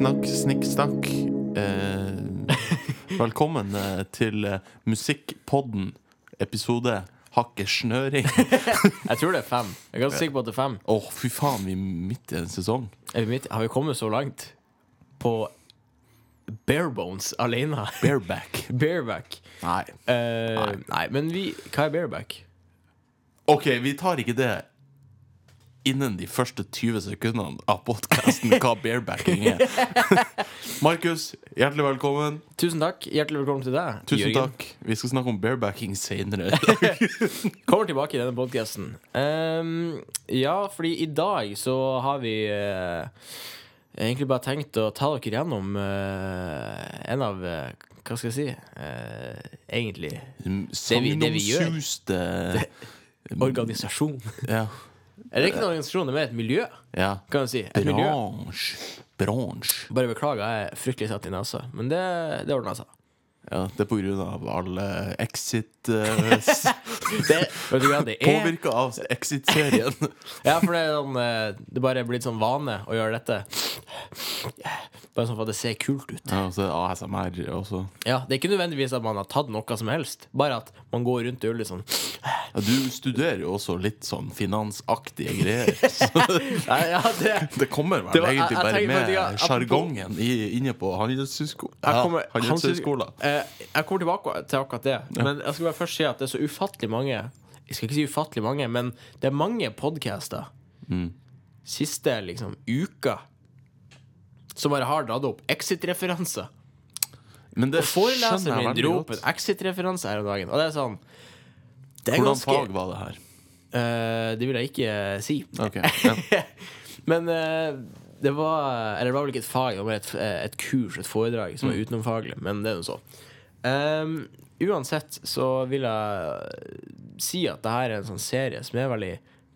Snikksnakk, snikksnakk, snikksnakk. Eh, velkommen eh, til eh, Musikkpodden, episode Hakke snøring. Jeg tror det er fem. Jeg er ganske sikker på at det er fem. Å, fy faen, vi er midt i en sesong. Er vi midt? Har vi kommet så langt på barebones alene? Bareback. Bareback. Nei. Eh, nei, men vi Hva er bareback? Ok, vi tar ikke det innen de første 20 sekundene av podkasten hva barebacking er. Markus, hjertelig velkommen. Tusen takk. Hjertelig velkommen til deg. Tusen Jørgen. takk. Vi skal snakke om barebacking senere. Kommer tilbake i denne podkasten. ja, fordi i dag så har vi uh, egentlig bare tenkt å ta dere gjennom uh, en av uh, Hva skal jeg si? Egentlig vi- det vi gjør. Sagnomsuste organisasjon. Ja. Er det ikke en organisasjon, det er mer et miljø, ja. kan du si. Et miljø. Bransje. Bransj. Bare beklager, jeg er fryktelig satt i nesa. Men det, det ordna seg. Ja, det er på grunn av alle exit uh, det er? Påvirka av Exit-serien. Ja, for det er sånn eh, Det bare er blitt sånn vane å gjøre dette. Bare sånn for at det ser kult ut. Ja, og så ASMR også. Ja, Det er ikke nødvendigvis at man har tatt noe som helst, bare at man går rundt og gjør litt sånn Ja, du studerer jo også litt sånn finansaktige greier. Nei, ja, det, det kommer vel Det var- egentlig jeg- jeg bare faktisk, ja, med sjargongen inne på Handelshøyskolen. Jeg Ja, kommer, Handelshøyskolen. Eh, jeg kommer tilbake til akkurat det. Men jeg skal bare først si at det er så ufattelig mange Jeg skal ikke si ufattelig mange, men det er mange podcaster Mm. siste liksom uka som bare har dratt opp exit-referanser. Men det Og foreleseren min dro opp en exit-referanse her om dagen, og det er sånn Det er Hvordan ganske fag var det her? Uh, Det vil jeg ikke uh, si. Okay, ja. Men uh, det var Eller det var vel ikke et fag, det var et, et kurs, et foredrag, som var Mm. utenomfaglig. Men det er nå så. Um, uansett så vil jeg si at det her er en sånn serie som er veldig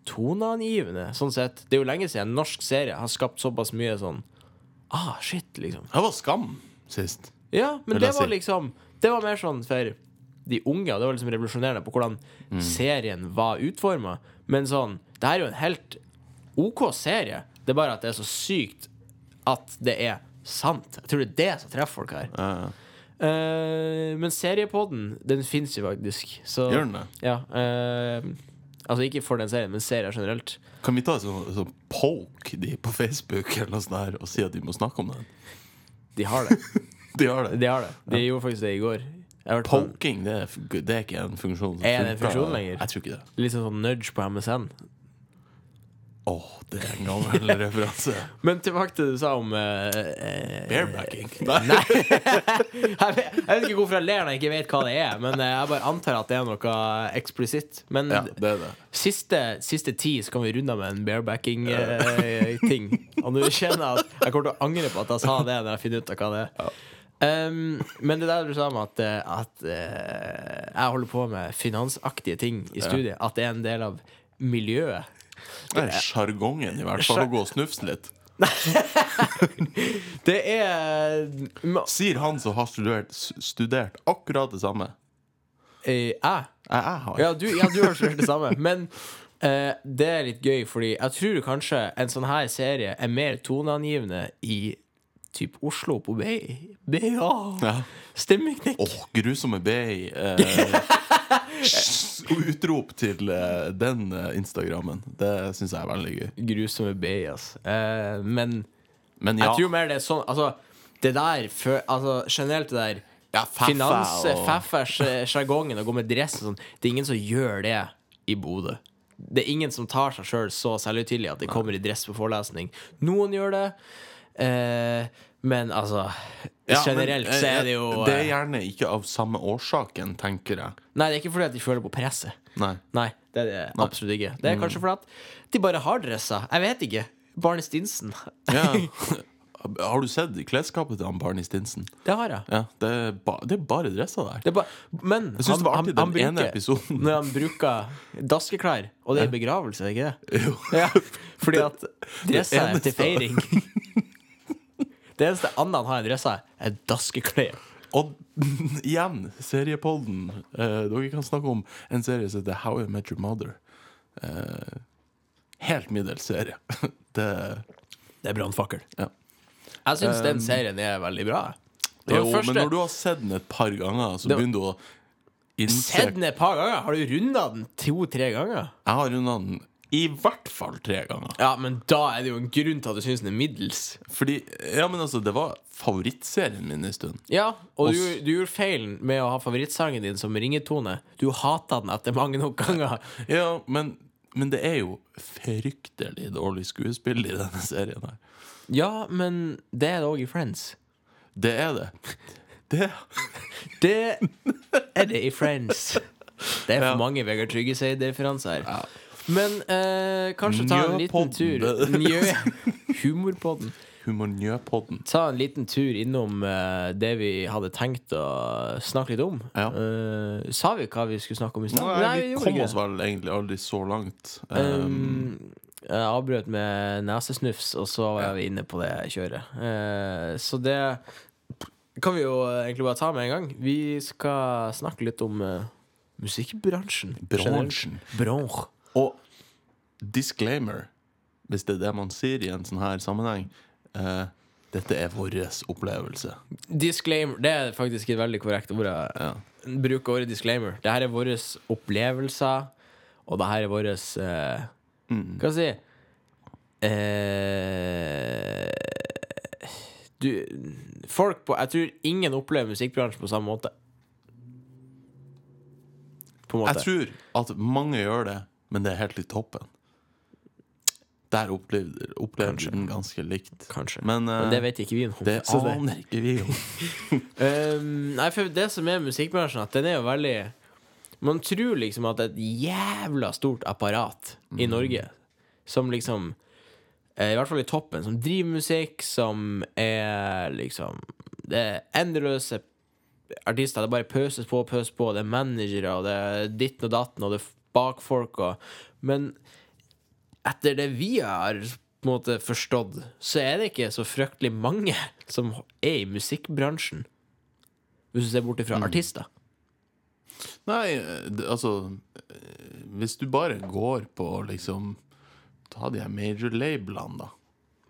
toneangivende. Sånn sett. Det er jo lenge siden en norsk serie har skapt såpass mye sånn Ah, shit, liksom. Det var Skam sist. Ja, men det var liksom Det var mer sånn for de unge, og det var liksom revolusjonerende på hvordan Mm. serien var utforma. Men sånn Det her er jo en helt OK serie. Det er bare at det er så sykt at det er sant. Jeg tror det er det som treffer folk her. Ja, Uh, men seriepodden, den fins jo faktisk. Så, Gjør den det? Ja. uh, altså ikke for den serien, men serier generelt. Kan vi ta sånn, sånn poke de på Facebook eller noe sånt der og si at de må snakke om den? De har det. De har det. De har det. De gjorde faktisk det i går. Jeg har hørt på Poking, det er, f- det er ikke en funksjon. som Er det en funker. funksjon lenger? Jeg tror ikke det. litt sånn nudge på MSN. Åh, det er en gammel referanse. Men tilbake til det du sa om eh, eh, Barebacking. Nei. jeg, vet, jeg vet ikke hvorfor jeg ler når jeg ikke vet hva det er, men eh, jeg bare antar at det er noe eksplisitt. Men Ja, det er det. siste, siste ti så kan vi runde av med en barebacking-ting. Og nå kjenner jeg at jeg kommer til å angre på at jeg sa det når jeg finner ut av hva det er. Um, men det der du sa om at, eh, at uh, jeg holder på med finansaktige ting i studiet, at det er en del av miljøet Det er sjargongen, i hvert fall, å gå og snufse litt. Det er Sier han som har studert, studert akkurat det samme. eh, Jeg Jeg, jeg har. Ja, du, ja, du har studert det samme. Men Uh, det er litt gøy, fordi jeg tror kanskje en sånn her serie er mer toneangivende i typ Oslo på BI. BA. Ja. Stemmeknekk. Åh, grusomme BI. Eh, utrop til eh, den eh, Instagrammen. Det syns jeg er veldig gøy. Grusomme BI, altså. Eh, men Men ja, jeg tror mer det er sånn Altså, det der for, Altså, generelt det der ja Finans-faffa-sjargongen og... å gå med dress og sånn Det er ingen som gjør det i Bodø. Det er ingen som tar seg sjøl så selvhøytidelig at de kommer i dress på forelesning. Noen gjør det, eh, men altså Ja, Generelt men, så er det jo Det er eh, gjerne ikke av samme årsaken, tenker jeg. Nei, det er ikke fordi at de føler på presset. Nei. Nei, det er det absolutt ikke. Det er kanskje fordi at de bare har dresser. Jeg vet ikke. Barney Stinsen. Ja. Har du sett klesskapet til han Barney Stinson? Det har jeg. Ja, det er, ba, det er bare dresser der. Det er bare, men Jeg synes det var artig den ene episoden. Når han bruker daskeklær, og det er begravelse, er det ikke det? Jo. Ja, fordi at dresser er til feiring. Det eneste annet han har en dressa, er daskeklær. Og igjen, seriepodden. Eh, dere kan snakke om en serie som heter How I Met Your Mother. Eh, helt middels serie. det Det er brannfakkel. Ja. Jeg syns den serien er veldig bra. Det Jo, første- men når du har sett den et par ganger, så Det- begynner du å innse Sett den et par ganger! Har du runda den to-tre ganger? Jeg har runda den i hvert fall tre ganger. Ja, men da er det jo en grunn til at du syns den er middels. Fordi, ja, men altså, det var favorittserien min en stund. Ja, og du, du gjorde feilen med å ha favorittsangen din som ringetone. Du hata den etter mange nok ganger. Ja, men, men det er jo fryktelig dårlig skuespill i denne serien her. Ja, men det er det òg i Friends. Det er det. Det Det er det i Friends. Det er for Ja. mange Vegard Tryggeseid-referanser her. Men eh, kanskje ta en liten tur Njø Humorpodden. Humornjøpodden. Ta en liten tur innom eh, det vi hadde tenkt å snakke litt om. Ja. Eh, sa vi hva vi skulle snakke om i stad? Nei, vi gjorde kom ikke oss det. vel egentlig aldri så langt. Um, Um, jeg avbrøt med nesesnufs, og så var vi inne på det kjøret. Eh, så det kan vi jo egentlig bare ta med en gang. Vi skal snakke litt om eh, musikkbransjen. Bransjen. bransjen. Og disclaimer, hvis det er det man sier i en sånn her sammenheng eh, Dette er vår opplevelse. Disclaimer. Det er faktisk et veldig korrekt ord. Ja. bruker ordet disclaimer. Det her er våre opplevelser, og det her er våre eh, Mm. Hva skal jeg si eh, Du Folk på Jeg tror ingen opplever musikkbransjen på samme måte. På en Jeg tror at mange gjør det, men det er helt i toppen. Der opplever, opplever Kanskje. den ganske likt. Kanskje. Men, eh, Men det vet ikke vi noe om. Det så det- aner ikke vi om. Um, nei, for det som er musikkbransjen, at den er jo veldig Man tror liksom at et jævla stort apparat i Norge, som liksom eh, I hvert fall i toppen, som driver musikk, som er liksom Det er endeløse artister. Det bare pøses på og pøses på. Det er managere, og det er ditten og datten, og det er bakfolk folka. Men etter det vi har på en måte forstått, så er det ikke så fryktelig mange som er i musikkbransjen. Hvis du ser bort ifra artister. Nei, eh, altså eh, Hvis du bare går på liksom Ta de her major labelene, da.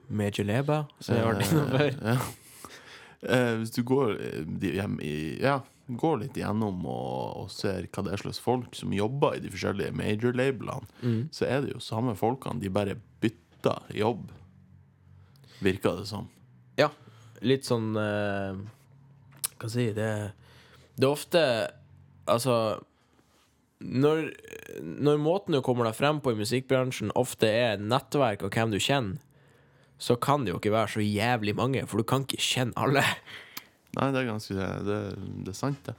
Major label? som jeg har vært innom før. Ja. Eh, hvis du går, eh, de, hjem i- ja, går litt gjennom og, og ser hva det er slags folk som jobber i de forskjellige major labelene, Mm. så er det jo samme folkene. De bare bytter jobb, virker det som. Ja, litt sånn eh, Hva skal jeg si Det, det er ofte Altså når, når måten du kommer deg frem på i musikkbransjen, ofte er nettverk og hvem du kjenner, så kan det jo ikke være så jævlig mange, for du kan ikke kjenne alle. Nei, det er ganske Det, det er sant, det.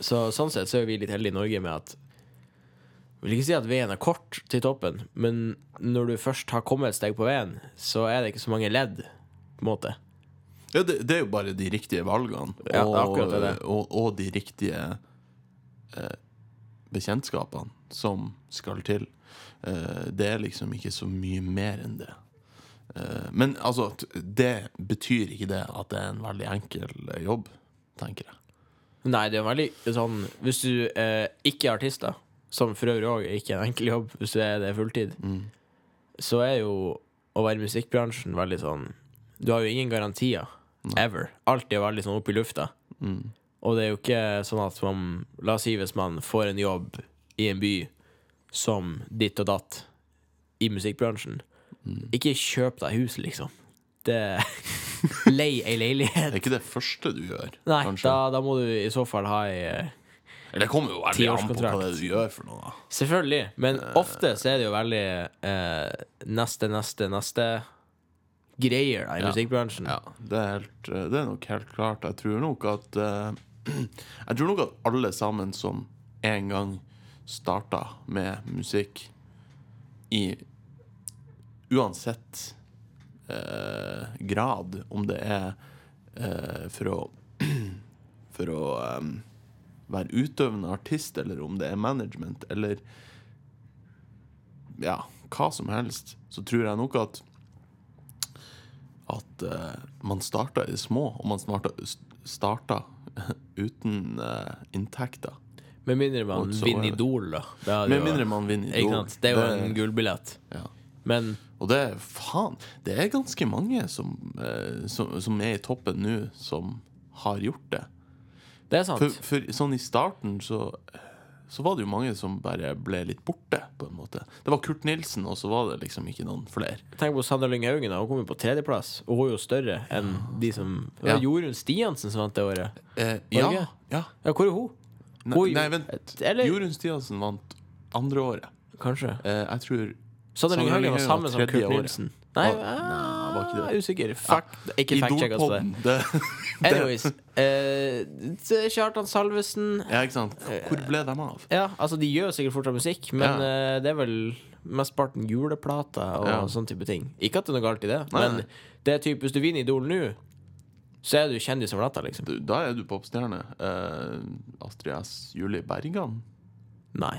Så sånn sett så er vi litt heldige i Norge med at Jeg vil ikke si at veien er kort til toppen, men når du først har kommet et steg på veien, så er det ikke så mange ledd, på en måte. Ja, det, det er jo bare de riktige valgene. Ja, og, det. Og, og de riktige eh, bekjentskapene som skal til. Eh, det er liksom ikke så mye mer enn det. Eh, men altså, det betyr ikke det at det er en veldig enkel eh, jobb, tenker jeg. Nei, det er veldig sånn Hvis du eh, ikke er artist, da, som for øvrig òg ikke er en enkel jobb, hvis du er det fulltid, så er jo å være i musikkbransjen veldig sånn Du har jo ingen garantier. Ever. Alt er veldig sånn oppe i lufta. Og det er jo ikke sånn at man La oss si hvis man får en jobb i en by som ditt og datt i musikkbransjen. Ikke kjøp deg hus, liksom. Det Lei ei leilighet. Det er ikke det første du gjør, Nei, kanskje. da, da må du i så fall ha ei eh, Eller det kommer jo veldig an på hva det du gjør for noe. da. Selvfølgelig, men ofte så er det jo veldig eh, neste, neste, neste greier da, i Ja. musikkbransjen. Ja, det er, helt, eh, det er nok helt klart. Jeg tror nok at eh, Jeg tror nok at alle sammen som en gang starta med musikk i Uansett eh, grad, om det er eh, for å For å eh, være utøvende artist, eller om det er management, eller ja, hva som helst, så tror jeg nok at at eh, man starta i det små, og man starta, starta uten eh, inntekter. Med mindre man vinner Idol, da. Med mindre man vinner Idol. Det er jo en gullbillett. ja. Men Og det faen Det er ganske mange som, eh, som, som er i toppen nå, som har gjort det. Det er sant. For, for sånn i starten så så var det jo mange som bare ble litt borte, på en måte. Det var Kurt Nilsen, og så var det liksom ikke noen flere. Tenk på Sander Lyng Haugen. Hun kom jo på tredjeplass, og hun er jo større enn de som Det var Ja. Jorunn Stiansen som vant det året. Eh, ja, ja. Ja, hvor er hun? Nei, Oi, nei, vent. eller- Jorunn Stiansen vant andre året. Kanskje. Eh, jeg tror Sanne Lyng Sanne Haugen Lyng var samme som Kurt. Nilsen. Nei, jeg er usikker. Fuck. Ikke fact-check oss på det. Idolpodden. Det, Anyways. Eh, Kjartan Salvesen ja, ikke sant? Hvor ble de av? Ja, altså De gjør sikkert fortsatt musikk, men eh, det er vel mesteparten juleplater og Ja. sånne type ting. Ikke at det er noe galt i det, Nei, men det er typ, hvis du vinner Idol nå, så er du kjendis over natta, liksom. Du, da er du popstjerne. Eh, Astrid S. Julie Bergan? Nei.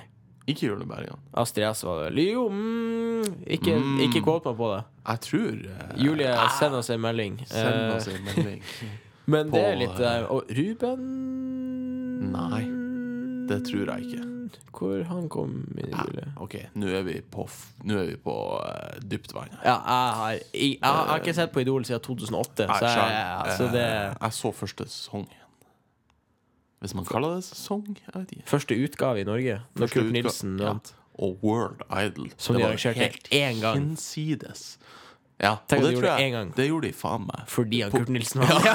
Ikke Julie Bergan. Astrid S var det. Jo, mm, ikke, Mm. ikke meg på det. Jeg tror uh, Julie, send oss en melding. Send Eh, oss en melding. men det er litt eh, Og Ruben Nei, Det tror jeg ikke. Hvor han kom i Ja, bildet? OK, nå er vi på, nå er vi på uh, dypt vann. Ja, jeg har, jeg, jeg har ikke sett på Idol siden 2008, Nei, så jeg, altså det jeg så første sesong. Hvis man kaller det sesong? Jeg vet ikke. Første utgave i Norge, når Kurt Nilsen ja. Og World Idol. Som Det de var arrangerte én gang. Hinsides. Ja, Tenk og det de tror jeg. Det gjorde de faen meg. Fordi han Kurt Nilsen vant.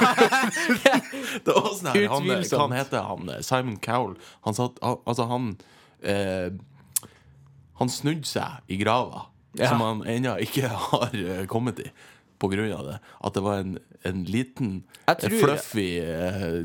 Det var sånn her, han, Hva Utvilsomt. han heter han? Simon Cowell. Han satt Altså, han eh, Han snudde seg i grava, Ja. som han ennå ikke har eh, kommet i. På grunn av det. At det var en, en liten, tror- fluffy uh,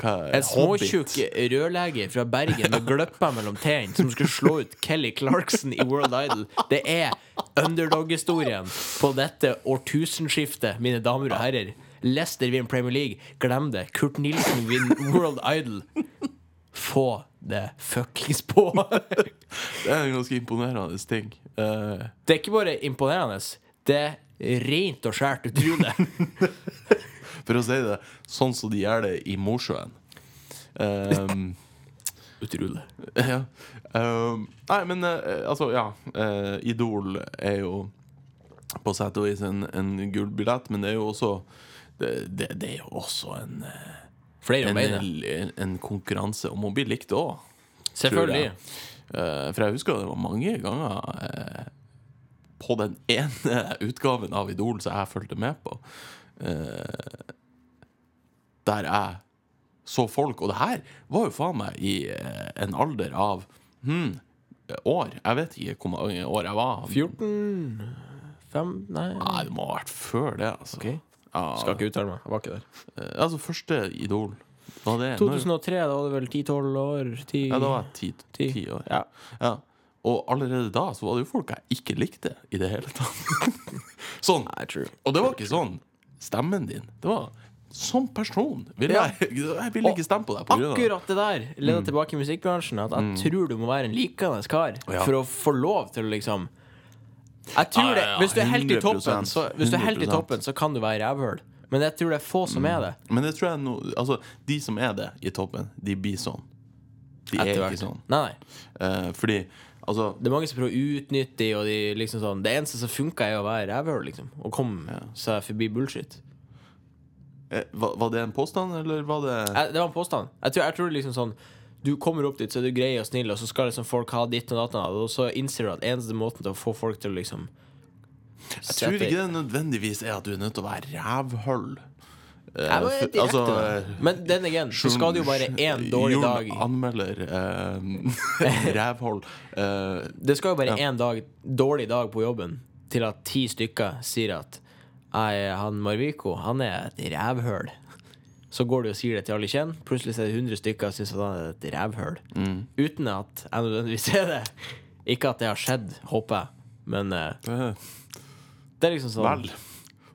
hva, En småtjukk rørlege fra Bergen med gløpper mellom tennene som skulle slå ut Kelly Clarkson i World Idol. Det er underdog-historien på dette årtusenskiftet, mine damer og herrer. Leicester vinner Premier League. Glem det. Kurt Nilsen vinner World Idol. Få det fuckings på! Det er en ganske imponerende ting. Uh, Det er ikke bare imponerende, det rent og skjært utrolig. for å si det sånn som de gjør det i Mosjøen. Um, Utrolig. ja. Um, nei, men uh, altså, ja. Uh, Idol er jo på sett og vis en, en gullbillett, men det er jo også det, det, det er jo også en, eh, Flere en, en, en konkurranse om å bli likt òg. Selvfølgelig. for jeg husker det var mange ganger eh, på den ene utgaven av Idol som jeg fulgte med på, eh, der jeg så folk. Og det her var jo faen meg i eh, en alder av hmm, år. Jeg vet ikke hvor mange år jeg var. 14 5? Nei. Nei, det må ha vært før det, altså. Okay. Ja, Skal ikke uttale meg. Jeg var ikke der. eh, altså, første Idol. Var det når- 2003, da var det vel 10-12 år? 10, Ja, da var jeg ti, Ti. ti år. Ja. Ja. Og allerede da så var det jo folk jeg ikke likte i det hele tatt. sånn. Og det var ikke sånn stemmen din. Det var som person. Vil jeg, jeg ville ikke stemme på deg. På. Akkurat det der leder tilbake i musikkbransjen. At jeg tror du må være en likende kar for å få lov til å liksom Jeg tror det Hvis du er helt i toppen, så, hvis du er helt i toppen, så kan du være rævhøl. Men jeg tror det er få som er det. Men det tror jeg no, Altså, de som er det i toppen, de blir sånn. De er ikke sånn. Nei, nei. Uh, fordi altså Det er mange som prøver å utnytte de, og de liksom sånn Det eneste som funker, er å være rævhøl, liksom. Og komme seg forbi bullshit. eh, var, var det en påstand, eller var det eh, det var en påstand. Jeg tror, jeg tror liksom sånn Du kommer opp dit, så er du grei og snill, og så skal liksom folk ha ditt og datt, og så innser du at eneste måten til å få folk til å liksom Jeg tror ikke det nødvendigvis er at du er nødt til å være rævhull. Eh, Jeg direkte altså. Men den igjen, så skal det jo bare én dårlig Jon dag anmelder eh, rævhold. Eh, Det skal jo bare én dag, dårlig dag på jobben til at ti stykker sier at «Nei, han Marviko, han er et rævhøl. Så går du og sier det til alle kjenn. Plutselig er det 100 stykker som syns han er et rævhøl. Uten at jeg nødvendigvis er det. Ikke at det har skjedd, håper jeg. Men eh, eh, det er liksom sånn vel.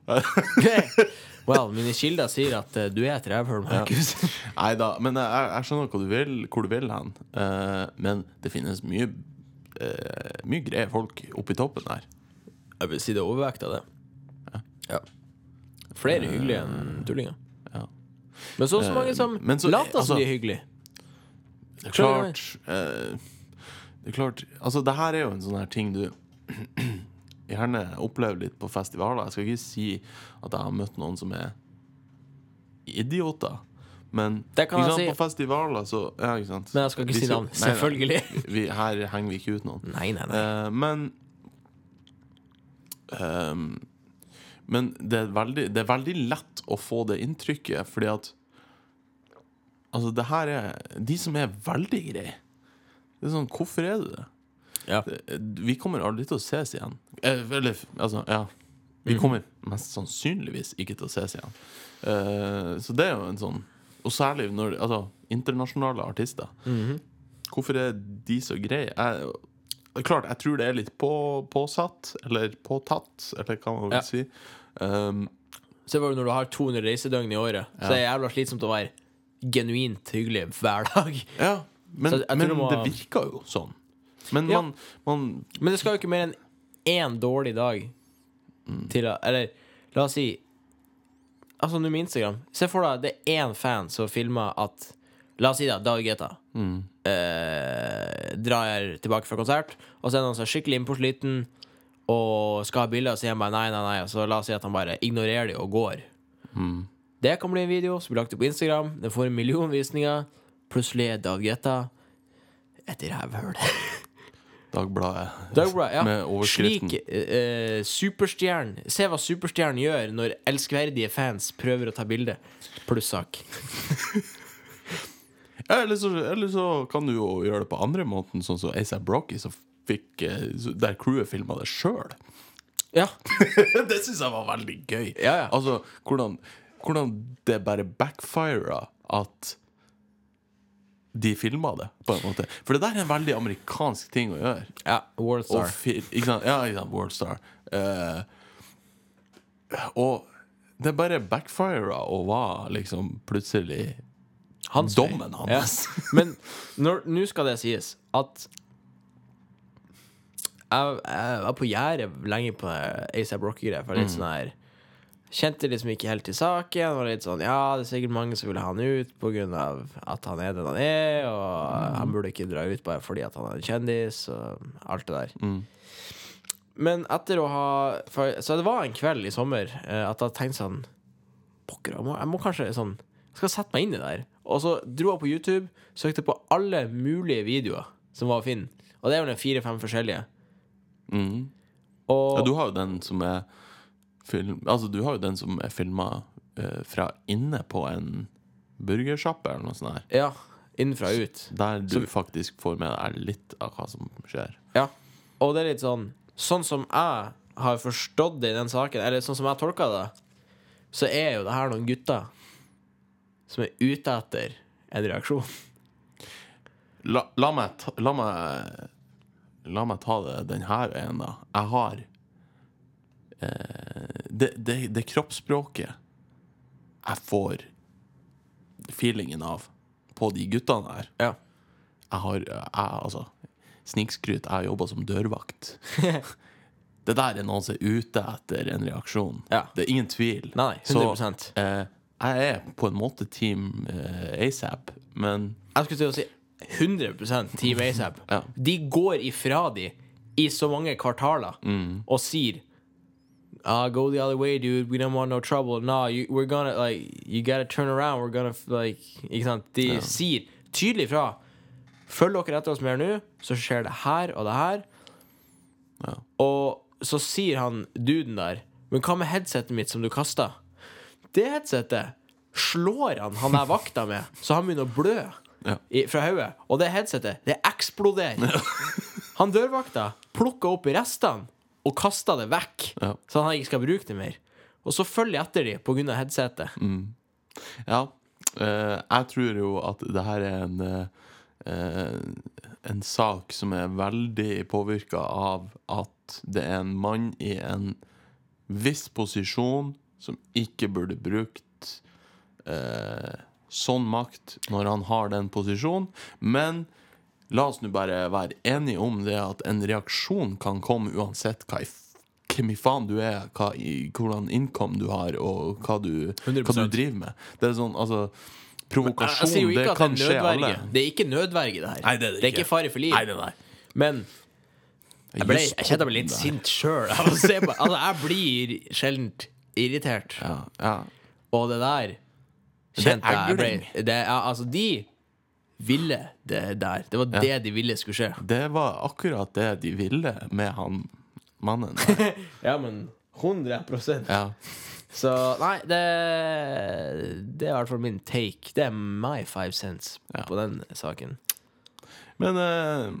Well, mine kilder sier at uh, du er et rævhøl, Markus. Nei da, men jeg, jeg skjønner hvor du vil, hvor du vil hen. Uh, men det finnes mye uh, Mye greie folk oppi toppen der. Jeg vil si det er overvekt av det. Ja. Flere hyggelige enn tullinger. Ja. Men så også mange som Eh, så- later som altså- de er hyggelige. Det er klart eh, Det er klart Altså, det her er jo en sånn her ting du gjerne opplevd litt på festivaler. Jeg skal ikke si at jeg har møtt noen som er idioter. Men sant, si. på festivaler så Ja, ikke sant. Men jeg skal ikke Vi si navn. nei, nei. Selvfølgelig. Vi, her henger vi ikke ut noen. Nei, nei, nei. Uh, men ehm, Men det er, veldig, det er veldig lett å få det inntrykket, fordi at Altså, det her er De som er veldig greie. Det er sånn, Hvorfor er du det? Ja. Vi kommer aldri til å ses igjen. Eh, eller, altså, ja. Vi Mhm. kommer mest sannsynligvis ikke til å ses igjen. Eh, så det er jo en sånn Og særlig når Altså, internasjonale artister. Mhm. Hvorfor er de så greie? Jeg, klart, jeg tror det er litt på, påsatt, eller påtatt, eller hva man vil Ja. si. Um, Se bare når du har 200 reisedøgn i året, så er det jævla slitsomt å være genuint hyggelig hver dag. ja, men, Så tror men må- det virker jo sånn. Men man, man Men det skal jo ikke mer enn én dårlig dag til å Eller la oss si Altså nå med Instagram Se for deg det er én fan som filmer at La oss si da, David Guetta eh, drar tilbake fra konsert, og så er han seg skikkelig innpåsliten og skal ha bilder, og så sier han bare nei, nei, nei, og så la oss si at han bare ignorerer det og går. Det kan bli en video som blir lagt ut på Instagram, den får en million visninger. Plutselig er David Guetta et rævhøl. Dagbladet Dagbladet, ja. med overskriften Slik eh, superstjernen Se hva superstjernen gjør når elskverdige fans prøver å ta bilde. Plussak. ja, eller, så, eller så kan du jo gjøre det på andre måten, sånn som ASAP Rocky, som fikk eh, der crewet filma det sjøl. Ja. det syns jeg var veldig gøy. Ja, ja. Altså, hvordan, hvordan det bare backfira at de filma det, på en måte. For det der er en veldig amerikansk ting å gjøre. ja Worldstar. Ikke sant? Ja, ikke sant? Worldstar. Uh, og det bare backfira og var liksom plutselig Hans dommen hans. Ja. Men nå skal det sies at jeg, jeg var på gjerdet lenge på ASAP Rocky-greia. For litt sånn her Kjente liksom ikke helt til saken. Var litt sånn Ja, det er sikkert mange som vil ha han ut pga. at han er den han er, og han burde ikke dra ut bare fordi at han er en kjendis, og alt det der. Men etter å ha for, Så det var en kveld i sommer eh, at jeg tenkte sånn Pokker, jeg må, jeg må kanskje sånn Jeg skal sette meg inn i det her. Og så dro jeg på YouTube, søkte på alle mulige videoer som var å finne. Og det er vel fire-fem forskjellige. Mm. Og Ja, du har jo den som er film, Altså, du har jo den som er filma fra inne på en burgersjappe eller noe sånt. Der. ja, innenfra og ut. Der du Så- faktisk får med deg litt av hva som skjer. Ja. Og det er litt sånn Sånn som jeg har forstått det i den saken, eller sånn som jeg tolka det, så er jo det her noen gutter som er ute etter en reaksjon. La, la, meg, ta, la meg La meg ta det den her veien, da. Jeg har eh, det, det, det kroppsspråket jeg får feelingen av på de guttene her Ja. Jeg har jeg, altså Snikskryt. Jeg har jobba som dørvakt. det der er noen som er ute etter en reaksjon. Ja. Det er ingen tvil. Nei, Så 100%. eh, jeg er på en måte team eh, ASAP, men Jeg skulle til å si 100% Team ASAP. Ja. De går ifra de i så mange kvartaler og sier Ah, go the other way, dude. We don't want no trouble. No, you, we're gonna like You gotta turn around. We're gonna like Ikke sant? De sier tydelig fra. Følg dere etter oss mer nå, så skjer det her og det her. Ja. Og så sier han duden der Men hva med headsetet mitt som du kasta? Det headsetet slår han han der vakta med, så han begynner å blø Ja. i, fra hodet. Og det headsetet, det eksploderer. Han dørvakta plukker opp restene og kasta det vekk, Ja. så han ikke skal bruke det mer. Og så følger jeg etter dem pga. headsetet. Ja. Uh, jeg tror jo at det her er en uh, En sak som er veldig påvirka av at det er en mann i en viss posisjon som ikke burde brukt uh, sånn makt når han har den posisjonen. Men la oss nå bare være enige om det at en reaksjon kan komme uansett hva i hvem i faen du er, hva i, hvordan income du har, og hva du, hva du driver med. Det er sånn, altså Provokasjon, jeg jeg det kan det skje alle. Det er ikke nødverge, det her. Nei, det er det er ikke. fare for liv. Nei, nei. Men Jeg, ble, jeg kjente jeg ble litt sint sjøl. Altså, jeg blir sjelden irritert. Ja, ja. Og det der Det kjente jeg ble det, ja, Altså, de ville det der. Det var det de ville skulle skje. Det var akkurat det de ville med han mannen der. Ja, men 100 Ja. Så nei, det, det er i hvert fall min take. Det er my five cents Ja. på den saken. Men eh,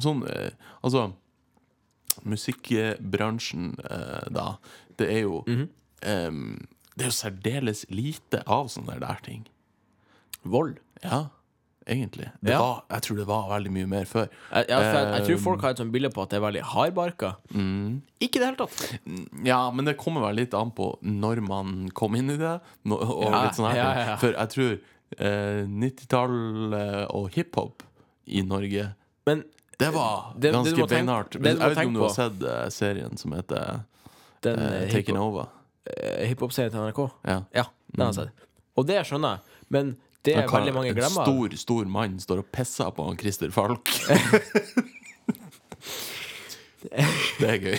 sånn eh, Altså, musikkbransjen eh, da, det er jo Mhm. em, Det er jo særdeles lite av sånne der ting. Vold. Ja, egentlig. Det Ja. var, jeg tror det var veldig mye mer før. Jeg, jeg, jeg, jeg tror Um, folk har et sånt bilde på at det er veldig hardbarka. Mm. Ikke i det hele tatt. Ja, men det kommer vel litt an på når man kom inn i det. Og Ja, litt sånn ja, ja. For jeg tror eh, 90-tall og hiphop i Norge Men Det var Det- ganske det beinhardt. Jeg vet ikke om du har sett uh, serien som heter den uh, eh, Taken Over? Uh, hiphop-serien til NRK Ja. Ja, den har jeg sett. Og det skjønner jeg. Men det er veldig mange glemmer. en stor, stor mann står og pisser på han Christer Falk. det er gøy.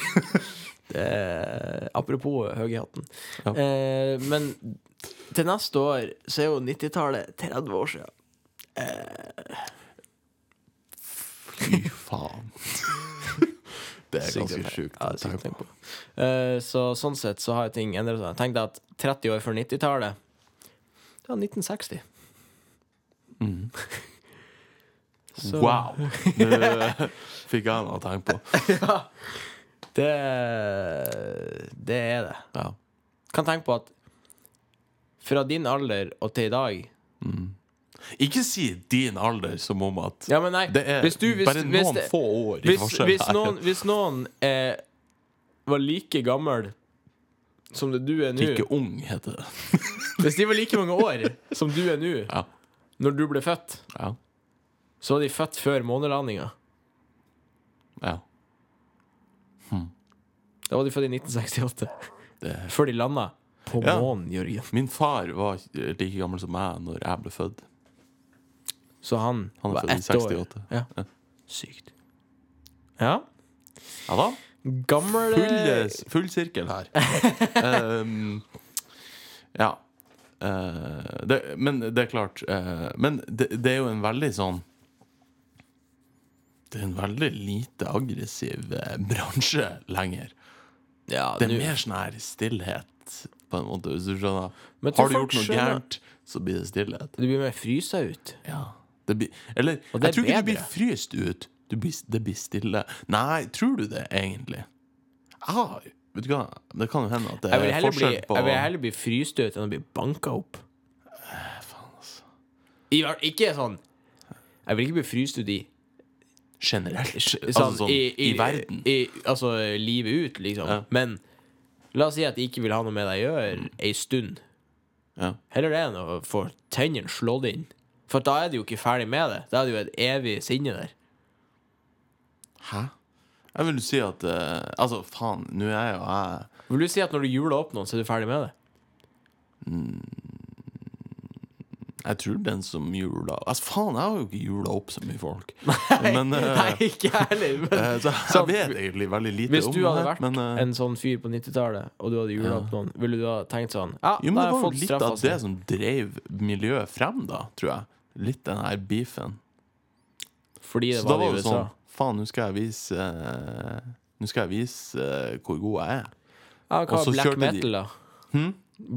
Eh, apropos høy i hatten. Ja. Eh, men til neste år så er jo 90-tallet 30 år siden. Fy faen. Det er ganske sjukt. Ja, å er tenke på. Eh, så sånn sett så har ting endret seg. Tenk deg at 30 år før 90-tallet Det var 1960. Mm. Wow! Nå fikk jeg noe å tenke på. det Det er det. Ja. Kan tenke på at fra din alder og til i dag Ikke si din alder som om at Ja, men nei, det er hvis du, hvis, bare hvis noen det- få år i hvis, forskjell hvis noen, hvis noen eh, var like gammel som det du er nå Like ung, heter det. Hvis de var like mange år som du er nå, Ja. Når du ble født, Ja. så var de født før månelandinga. ja. Da var de født i 1968. Det. Før de landa på Ja. månen, Jørgen. Min far var like gammel som meg når jeg ble født. Så han, Han var ett år. Ja. Ja. Sykt. Ja. Ja da. Gamle Full, full sirkel her. um, ja. Eh, det, men det er klart uh, Men det, det er jo en veldig sånn Det er en veldig lite aggressiv uh, bransje lenger. Ja, Det er nu... mer sånn her stillhet, på en måte, hvis du skjønner. Har du gjort noe gærent, så blir det stillhet. Du blir mer frysa ut. Ja. Det blir, eller, er jeg tror ikke du blir fryst ut. Du blir, det blir stille. Nei, tror du det, egentlig? Ah, vet du hva? Det kan jo hende at det Jeg vil er heller bli, forskjell på jeg vil heller bli fryst ut enn å bli banka opp. altså. I, hvert- ikke sånn Jeg vil ikke bli fryst ut i Generelt. sånn, Altså sånn i, verden. I, altså livet ut, liksom. Ja. Men la oss si at de ikke vil ha noe med deg å gjøre ei stund. Ja. Heller det enn å få tennene slått inn. For da er du jo ikke ferdig med det. Da er det jo et evig sinne der. Hæ? Jeg vil si at eh, Altså, faen, nå er jeg jo jeg Vil du si at når du juler opp noen, så er du ferdig med det? Jeg tror den som jula Altså, faen, jeg har jo ikke jula opp så mye folk. Men eh, Nei, ikke jeg heller. Men eh, Så jeg Sant. vet egentlig veldig lite hvis om du det hadde her, vært men, eh, en sånn fyr på 90-tallet, og du hadde jula opp noen, ville du da tenkt sånn Ja, Jo, men da det har var jo litt straffa av det som drev miljøet frem, da, tror jeg. Litt den her beefen. Fordi det Så da var det var i det USA. sånn Faen, nå skal jeg vise uh, Nå skal jeg vise uh, hvor god jeg er. Ja, hva er black metal, da? Hm?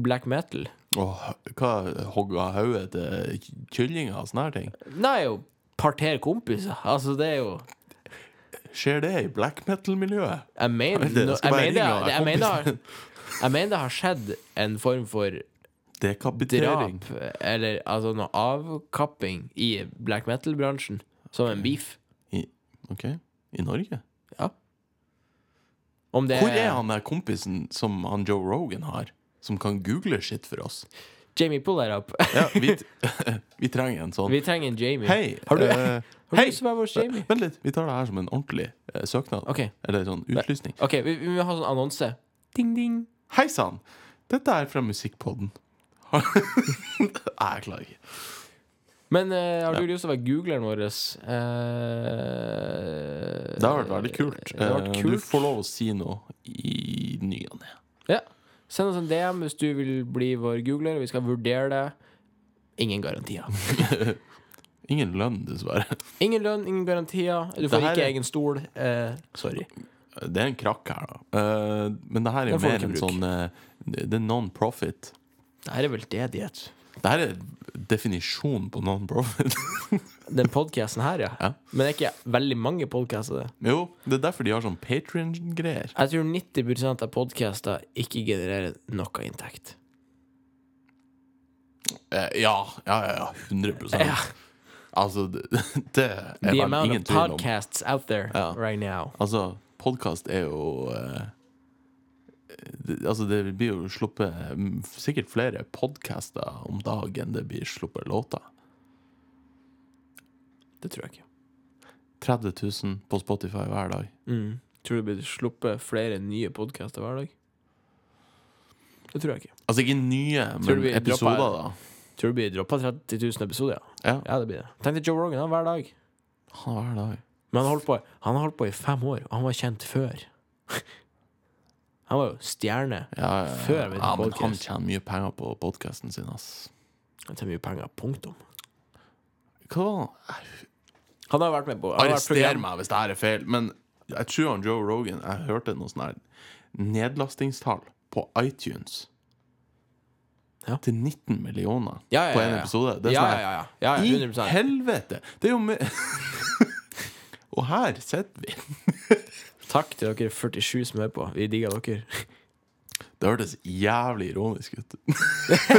Black metal? Og hva hogga hodet til kyllinger og sånne her ting? Nei, jo parter kompiser. Altså, det er jo Skjer det i black metal-miljøet? Jeg mener det, jeg mener jeg mener. Jeg mener det har skjedd en form for Dekapitering. drap, eller altså noe avkapping i black metal-bransjen, som en beef. OK? I Norge? Ja. Om det Hvor er han der kompisen som han Joe Rogan har? Som kan google shit for oss? Jamie, pull that up. Ja, vi, vi trenger en sånn. Vi trenger en Jamie. Hei! Har du, uh, har du hei! lyst til å være vår Jamie? Vent litt, vi tar det her som en ordentlig uh, søknad. Okay. Eller sånn utlysning. ok, vi, vi må ha sånn annonse. Ding, ding. Hei sann! Dette er fra Musikkpodden. Nei, jeg klarer ikke. Men eh, har du lyst til å være googleren vår? Det har vært veldig kult. Det har vært Eh, kult. Du får lov å si noe i ny og ne. Ja. Send oss en DM hvis du vil bli vår googler, vi skal vurdere det. Ingen garantier. Ingen lønn, dessverre. Ingen lønn, ingen garantier. Du får ikke er- egen stol. Eh, sorry. Det er en krakk her, da. Uh, men det her er jo mer en bruk. sånn uh, Det er non-profit. Det her er veldedighet. Det her er definisjon på non-profit. Den podkasten her, ja. Ja. Men det er ikke veldig mange podkaster, jo, det er derfor de har sånn Patrion-greier. Jeg tror 90% av podkaster ikke genererer noe inntekt. Eh, ja, ja, ja, ja. 100 Ja. Altså, det, det er The vel amount ingen of tvil om. podcasts out there right now. Altså, podkast er jo eh, Altså, det blir jo sluppet mm, sikkert flere podcaster om dagen det blir sluppet låter. Det tror jeg ikke. 30 000 på Spotify hver dag. Mm. Tror du det blir sluppet flere nye podcaster hver dag? Det tror jeg ikke. Altså ikke nye, men episoder, dropper- da. Tror du det blir droppa 30 000 episoder? Ja. Ja, ja, det blir det. Tenk deg Joe Rogan han hver dag. han hver dag. Men han holdt på, han har holdt på i fem år, og han var kjent før. Han var jo stjerne. Ja, ja, ja. Før vi ja, men han tjener mye penger på podkasten sin, ass. Han tjener mye penger. Punktum. Hva Han har vært med på Arrester meg hvis det her er feil, men jeg tror han Joe Rogan Jeg hørte noe sånn her nedlastingstall på iTunes Ja. til 19 millioner Ja, ja, på ja. episode. Det er sånn ja, ja. ja. ja, ja I helvete! Det er jo mye Og her sitter vi. Takk til dere 47 som hører på. Vi digger dere. Det hørtes jævlig ironisk ut.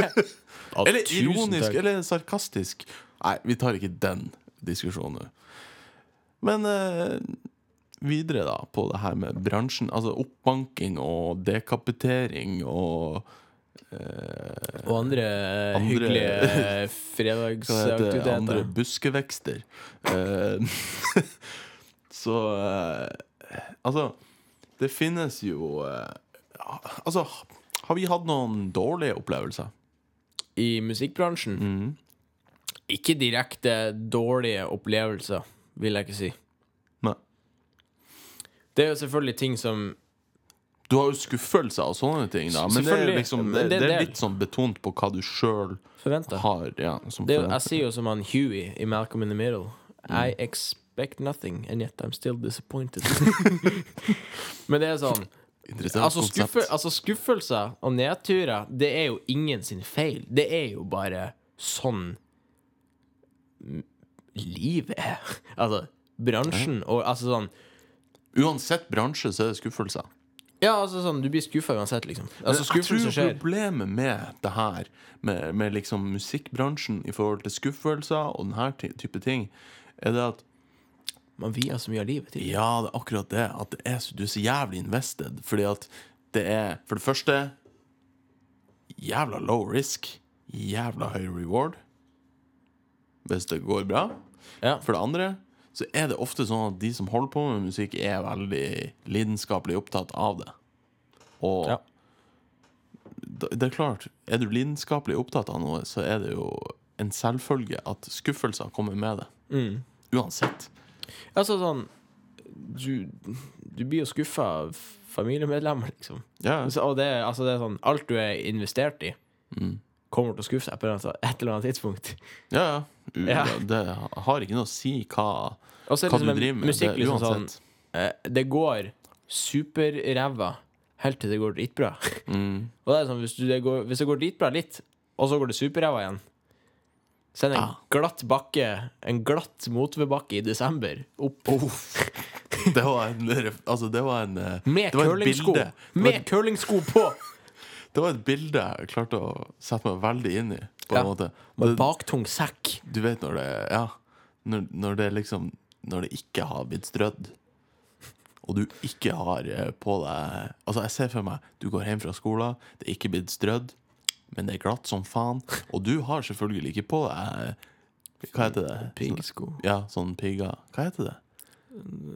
Eller ironisk, eller sarkastisk. Nei, vi tar ikke den diskusjonen nå. Men eh, videre, da, på det her med bransjen. Altså oppbanking og dekapitering og eh, Og andre, eh, Andre- hyggelige fredagsaktiviteter. Andre buskevekster. Eh, så eh, Altså, det finnes jo eh, Altså, har vi hatt noen dårlige opplevelser? I musikkbransjen Mm. ikke direkte dårlige opplevelser, vil jeg ikke si. Nei. Det er jo selvfølgelig ting som Du har jo skuffelser og sånne ting, da. Men det er, liksom, det, det- det er litt sånn betont på hva du sjøl har. Ja, som Det jo- jeg sier jo som han Huey i Malcolm in the Middle. I expect nothing, and yet I'm still disappointed. Men det er sånn altså, skuffe, altså Skuffelser og nedturer, det er jo ingen sin feil. Det er jo bare sånn livet er. Altså, bransjen og altså sånn Uansett bransje så er det skuffelser. Ja, altså sånn, du blir skuffa uansett, liksom. Altså, jeg tror problemet med det her, med, med liksom musikkbransjen i forhold til skuffelser og denne type ting, er det at Man vier så mye av livet til det. Ja, det er akkurat det. At det er så, du er så jævlig invested. Fordi at det er for det første jævla low risk, jævla høy reward. Hvis det går bra. Ja. For det andre så er det ofte sånn at de som holder på med musikk, er veldig lidenskapelig opptatt av det. Og Ja. det er klart, er du lidenskapelig opptatt av noe, så er det jo en selvfølge at skuffelser kommer med det. Mm. Uansett. Altså sånn Du, du blir jo skuffa av familiemedlemmer, liksom. Ja, Så- Og det, altså, det er sånn Alt du er investert i, mm. kommer til å skuffe deg på et eller annet- tidspunkt. ja. ja. U- Ja. Det har ikke noe å si hva, hva liksom, du driver med. musikk det, liksom sånn uansett. eh, Det går superræva helt til det går dritbra. Mm. Og det er sånn, hvis, du, det går, hvis det går dritbra litt, og så går det superræva igjen Så er det en glatt bakke, en glatt motvedbakke i desember, opp Det var en, altså, det var en eh, med curlingsko. Med curlingsko på! Det var et bilde jeg klarte å sette meg veldig inn i. På Ja. en måte Med baktung sekk. Du vet når det Ja, når, når det liksom Når det ikke har blitt strødd, og du ikke har eh, på deg Altså, jeg ser for meg du går hjem fra skolen, det er ikke blitt strødd, men det er glatt som faen, og du har selvfølgelig ikke på deg Hva heter det? Piggsko. Ja, sånn pigger. Hva heter det?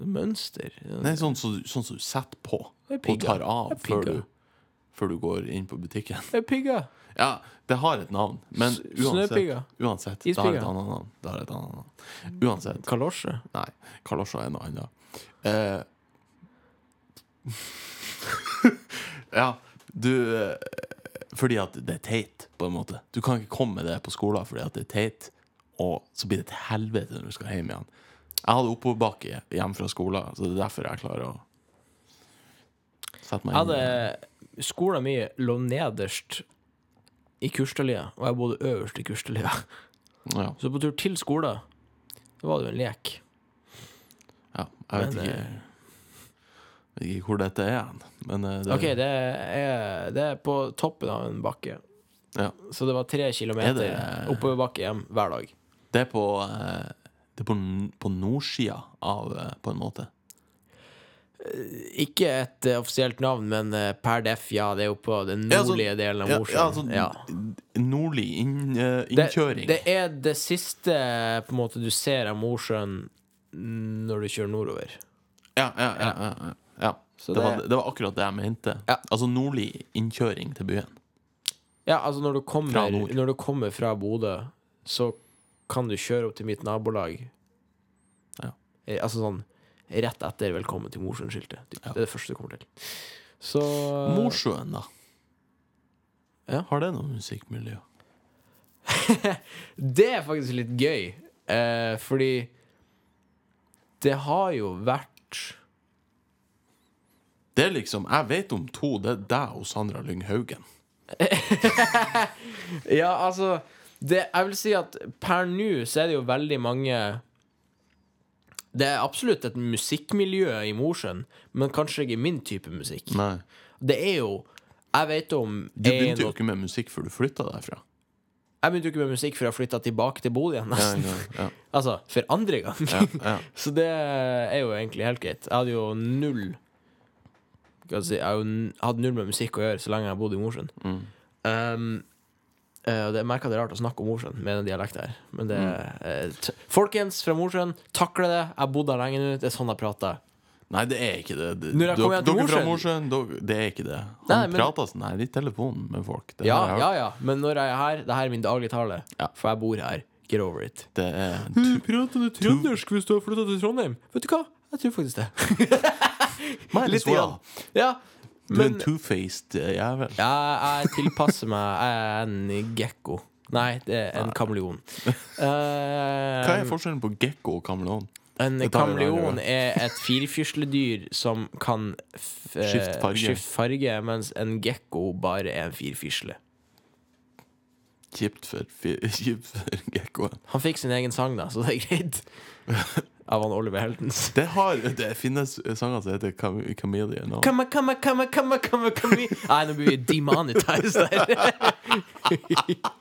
Mønster. Nei, sånn som sånn så du setter på og tar av før du, før du går inn på butikken. Det er pigger. Ja, det har et navn, men uansett, uansett det har et annet navn. Det har et annet navn. Uansett. Kalosje. Nei, kalosjer er noe annet. Eh, ja, du eh, Fordi at det er teit, på en måte. Du kan ikke komme med det på skolen fordi at det er teit, og så blir det til helvete når du skal hjem igjen. Jeg hadde oppoverbakke hjemme fra skolen, så det er derfor jeg klarer å sette meg inn Jeg hadde Skolen min lå nederst i Kurstadlia, og jeg bodde øverst i Kurstadlia. Ja, Så på tur til skolen, var det jo en lek. ja, jeg vet Men, ikke Vet ikke hvor dette er hen, men eh, det, OK, det er, det er på toppen av en bakke. ja, Så det var tre kilometer Er oppoverbakke hjem hver dag. det er på eh, Det er på, på nordsida av eh, På en måte. Ikke et offisielt navn, men per def, ja, det er jo på den altså- nordlige delen av Mosjøen. ja, altså, Ja. Nordlig inn, innkjøring. Det, det er det siste på en måte du ser av Mosjøen når du kjører nordover. Ja, ja, ja. ja, ja. Det, det- var, det var akkurat det jeg mente. Ja. Altså nordlig innkjøring til byen. Ja, altså når du kommer, fra, når du kommer fra Bodø, så kan du kjøre opp til mitt nabolag. Ja. Eh, Altså sånn rett etter 'Velkommen til Mosjøen'-skiltet. Ja. Det er det første du kommer til. Så Mosjøen, da. Ja. Har det noe musikkmiljø? Det er faktisk litt gøy, eh, fordi det har jo vært Det er liksom Jeg vet om to. Det er deg og Sandra Lynghaugen. Ja, altså det, Jeg vil si at per nå så er det jo veldig mange Det er absolutt et musikkmiljø i Mosjøen, men kanskje ikke min type musikk. Nei. Det er jo Jeg vet om Du begynte jo ikke med musikk før du flytta derfra. Jeg begynte jo ikke med musikk før jeg flytta tilbake til Bodø igjen. Ja, Nesten. ja, ja, Altså, for andre gang. ja, ja. Så det er jo egentlig helt greit. Jeg hadde jo null Skal jeg har hatt null med musikk å gjøre så lenge jeg bodde i Mosjøen. Mm. Um, Uh, jeg merker det er rart å snakke om Mosjøen med den dialekten her. Men det Mm. eh, Folkens fra Mosjøen, takle det. Jeg har bodd her lenge nå. Det er sånn jeg prater. Nei, det er ikke det. det Når jeg kommer til dere fra Mosjøen- Mosjøen, det er ikke det. Han Nei, men- prater sånn her i telefonen med folk. Det, Ja, ja, ja. Men når jeg er her, det her er min dagligtale. Ja. For jeg bor her. Get over it. det er Du prater trøndersk hvis du har flytta til Trondheim? Vet du hva? Jeg tror faktisk det. Might as well. Ja, Du er en two-faced eh, jævel. Ja, jeg tilpasser meg. Jeg er en gekko. Nei, det er en kameleon. Hva er Uh, forskjellen på gekko og kameleon? en kameleon er et firfisledyr som kan eh, Skifte farge. skifte farge, mens en gekko bare er en firfisle. Kjipt for, kjipt for gekkoen. Han fikk sin egen sang, da, så det er greit. Av han Oliver Heltens. Det, har, det finnes sanger som heter Cham- Chameleon. nå. Come, come, come, come, come, come Nei, nå blir vi demonetized der.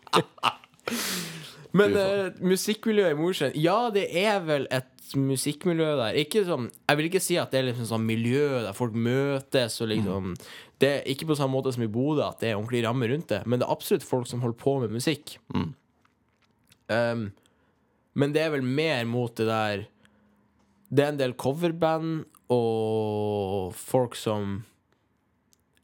Men uh, musikkmiljøet i Mosjøen Ja, det er vel et musikkmiljø der. Ikke sånn Jeg vil ikke si at det er liksom sånn miljø der folk møtes og liksom Det er ikke på samme måte som i Bodø, at det er ordentlig ramme rundt det, men det er absolutt folk som holder på med musikk. Mm. Um, men det er vel mer mot det der Det er en del coverband og folk som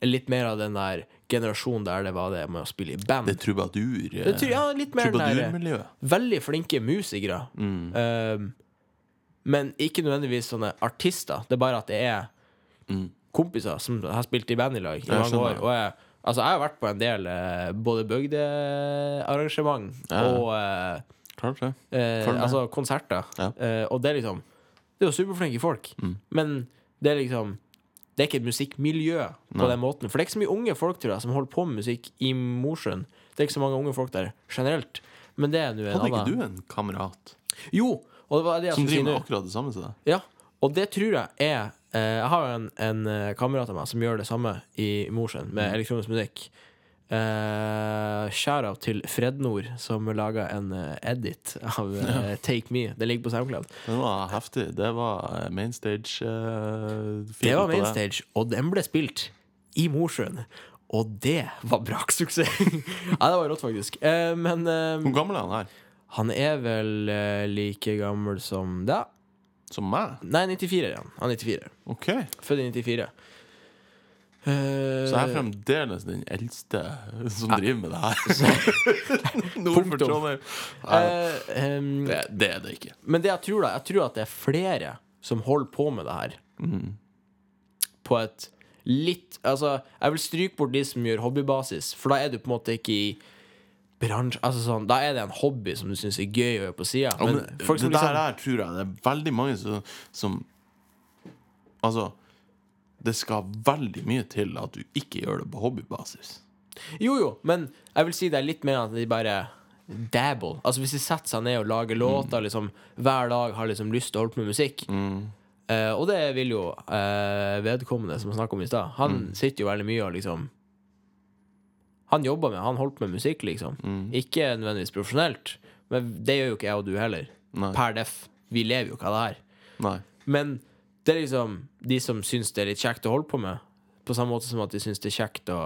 er litt mer av den der generasjonen der det var det med å spille i band. Det er trubadur. eh, Det tror- ja, litt mer den Trubadurmiljøet. Veldig flinke musikere. Mm. Um, men ikke nødvendigvis sånne artister. Det er bare at det er Mm. kompiser som har spilt i band i lag i Jeg mange år. Og jeg, altså, jeg har vært på en del uh, både bygdearrangement Ja. og uh, Klart det. eh, med. altså konserter. Ja. Eh, og det er liksom Det er jo superflinke folk, Mm. men det er liksom Det er ikke et musikkmiljø på Nei. den måten. For det er ikke så mye unge folk tror jeg som holder på med musikk i Mosjøen. Det er ikke så mange unge folk der generelt. Men det er nå en Hadde ikke annen du en kamerat Jo! Og det var det jeg som driver med akkurat det samme som deg? Ja, og det tror jeg er eh, Jeg har en, en eh, kamerat av meg som gjør det samme i Mosjøen, med elektronisk musikk. Uh, Shout-out til Frednord, som laga en uh, edit av uh, Take Me. Det ligger på SoundCloud. Det var heftig. Det var mainstage. Uh, Det var mainstage, og den ble spilt i Mosjøen. Og det var braksuksess! ja, det var rått, faktisk. Men Hvor gammel er han her? han er vel like gammel som deg. Som meg? Nei, 94 er han. Han er 94. Okay. Født i 94. Eh, Så jeg er fremdeles den eldste som Ja. driver med det her. Nord for Trondheim. Eh, em, det, det er det ikke. Men det jeg tror da Jeg tror at det er flere som holder på med det her, Mm. på et litt Altså, jeg vil stryke bort de som gjør hobbybasis, for da er du på en måte ikke i bransje Altså sånn, Da er det en hobby som du syns er gøy å gjøre på sida. Ja, det der, liksom der tror jeg det er veldig mange som, som Altså Det skal veldig mye til at du ikke gjør det på hobbybasis. Jo, jo, men jeg vil si det er litt mer at de bare dabble. Altså Hvis de setter seg ned og lager låter liksom hver dag, har liksom lyst til å holde på med musikk eh, Og det vil jo eh, vedkommende som snakka om i stad. Han sitter jo veldig mye og liksom Han jobber med Han holdt på med musikk, liksom. Ikke nødvendigvis profesjonelt, men det gjør jo ikke jeg og du heller. Nei. Per def. Vi lever jo ikke av det her. Nei. Men det er liksom de som syns det er litt kjekt å holde på med, på samme måte som at de syns det er kjekt å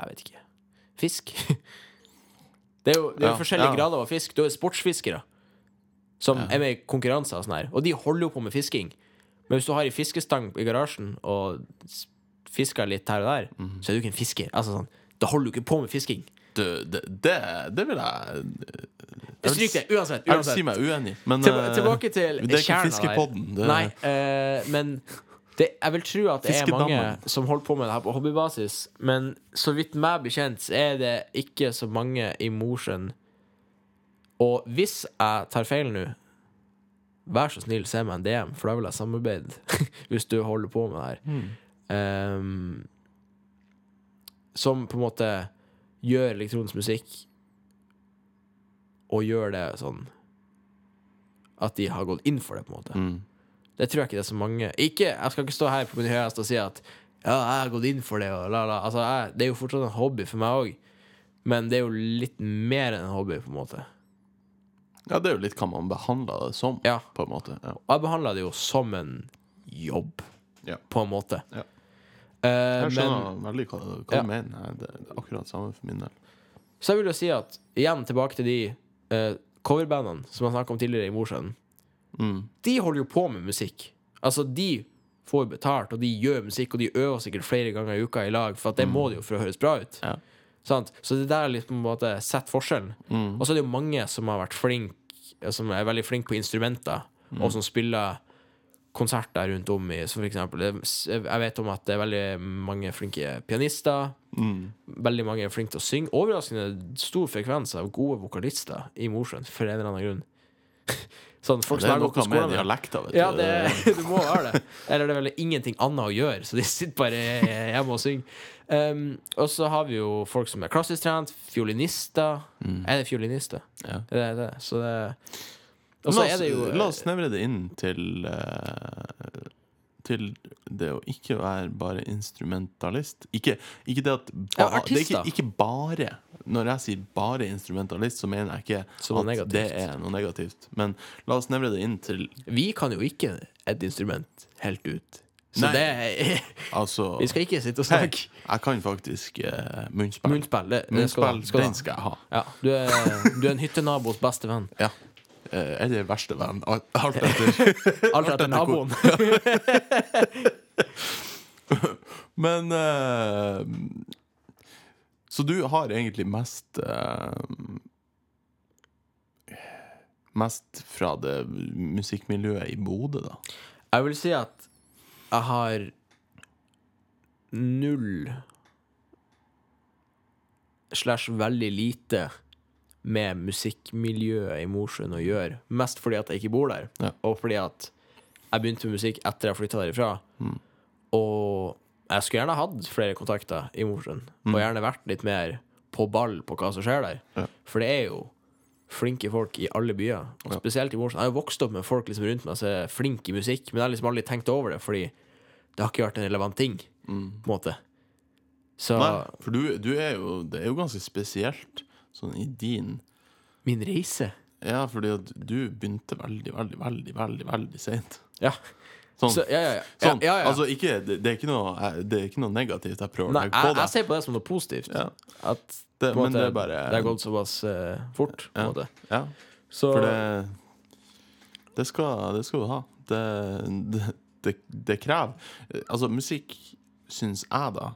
Jeg vet ikke Fisk. Det er jo, det er jo Ja, forskjellige ja. grader av fisk. Du har sportsfiskere som er med i konkurranser og sånn her, og de holder jo på med fisking. Men hvis du har ei fiskestang i garasjen og fisker litt her og der, Mhm. så er du ikke en fisker. Altså sånn, Da holder du ikke på med fisking. Du, det, det, det vil jeg Stryk det, uansett. Jeg vil si meg uenig, men Tilba eh, tilbake til Det er ikke. Fiskepodden. Det, Nei, uh, men det, jeg vil tro at det er mange som holder på med det her på hobbybasis. Men så vidt meg bekjent, så er det ikke så mange i Mosjøen. Og hvis jeg tar feil nå, vær så snill, se meg en DM, for da vil jeg samarbeide. hvis du holder på med det her. Mm. Um, som på en måte gjør elektronisk musikk, og gjør det sånn at de har gått inn for det, på en måte. Mm. Det tror jeg ikke det er så mange Ikke, Jeg skal ikke stå her på min høyeste og si at ja, jeg har gått inn for det, og la, la. Altså, jeg, det er jo fortsatt en hobby for meg òg, men det er jo litt mer enn en hobby, på en måte. Ja, det er jo litt hva man behandler det som, Ja. på en måte. Ja. Og jeg behandler det jo som en jobb, Ja. på en måte. Ja. Eh, Jeg men skjønner veldig hva, hva Ja. du mener. Det er akkurat samme for min del. så jeg vil jo si at igjen tilbake til de uh, coverbandene som jeg snakka om tidligere i Mosjøen. Mm. de holder jo på med musikk. Altså, de får betalt, og de gjør musikk, og de øver sikkert flere ganger i uka i lag, for det må de jo for å høres bra ut. Ja. Sant? Så det der liksom på en måte setter forskjellen. Mm. Og så er det jo mange som har vært flink Som er veldig flinke på instrumenter, og som spiller konserter rundt om i Så for eksempel Jeg vet om at det er veldig mange flinke pianister. Mm. Veldig mange er flinke til å synge. Overraskende stor frekvens av gode vokalister i Mosjøen, for en eller annen grunn. sånn folk Det er noe med dialekta, vet Ja, du. det, det må være det. Eller det er vel ingenting annet å gjøre, så de sitter bare hjemme og synger. Um, og så har vi jo folk som er klassisk trent, fiolinister. Er det fiolinister? Mm. Ja. Det er det. Så det Og så er det jo la oss snevre det inn til uh, Til det å ikke være bare instrumentalist. Ikke, ikke det at ba, Ja, Det ikke, ikke bare. Når jeg sier bare instrumentalist, så mener jeg ikke at negativt. det er noe negativt. Men la oss nevne det inn til Vi kan jo ikke et instrument helt ut. Så Nei. det er Altså Vi skal ikke sitte og snakke. jeg kan faktisk uh, munnspill. Munnspill, det, det skal, Munnspill, skal du den skal jeg ha. Ja, du er, du er en hyttenabos beste venn. Ja. Eh, eller verste venn. Alt etter. Alt etter naboen. Men uh, Så du har egentlig mest uh, Mest fra det musikkmiljøet i Bodø, da? Jeg vil si at jeg har null slash veldig lite med musikkmiljøet i Mosjøen å gjøre. Mest fordi at jeg ikke bor der, Ja. og fordi at jeg begynte med musikk etter jeg flytta derifra. Mm. Og jeg skulle gjerne hatt flere kontakter i Mosjøen, og gjerne vært litt mer på ball på hva som skjer der. Ja. For det er jo flinke folk i alle byer, og spesielt i Mosjøen. Jeg har jo vokst opp med folk liksom rundt meg som er flinke i musikk, men jeg har liksom aldri tenkt over det, fordi det har ikke vært en relevant ting, på en måte. Så Mm. Nei, for du, du er jo Det er jo ganske spesielt sånn i din min reise Ja, fordi at du begynte veldig, veldig, veldig, veldig veldig seint. Ja. Sånn. Så, ja, ja, ja. sånn. ja, ja, ja. Altså, ikke, det, det, er noe, det er ikke noe negativt jeg prøver å legge på deg. jeg ser på det som noe positivt. Ja. At Det, men det bare det har gått såpass uh, fort. Ja. måte. Ja. Så For det det skal, det skal du ha. Det, det, det, det krever Altså, musikk, syns jeg, da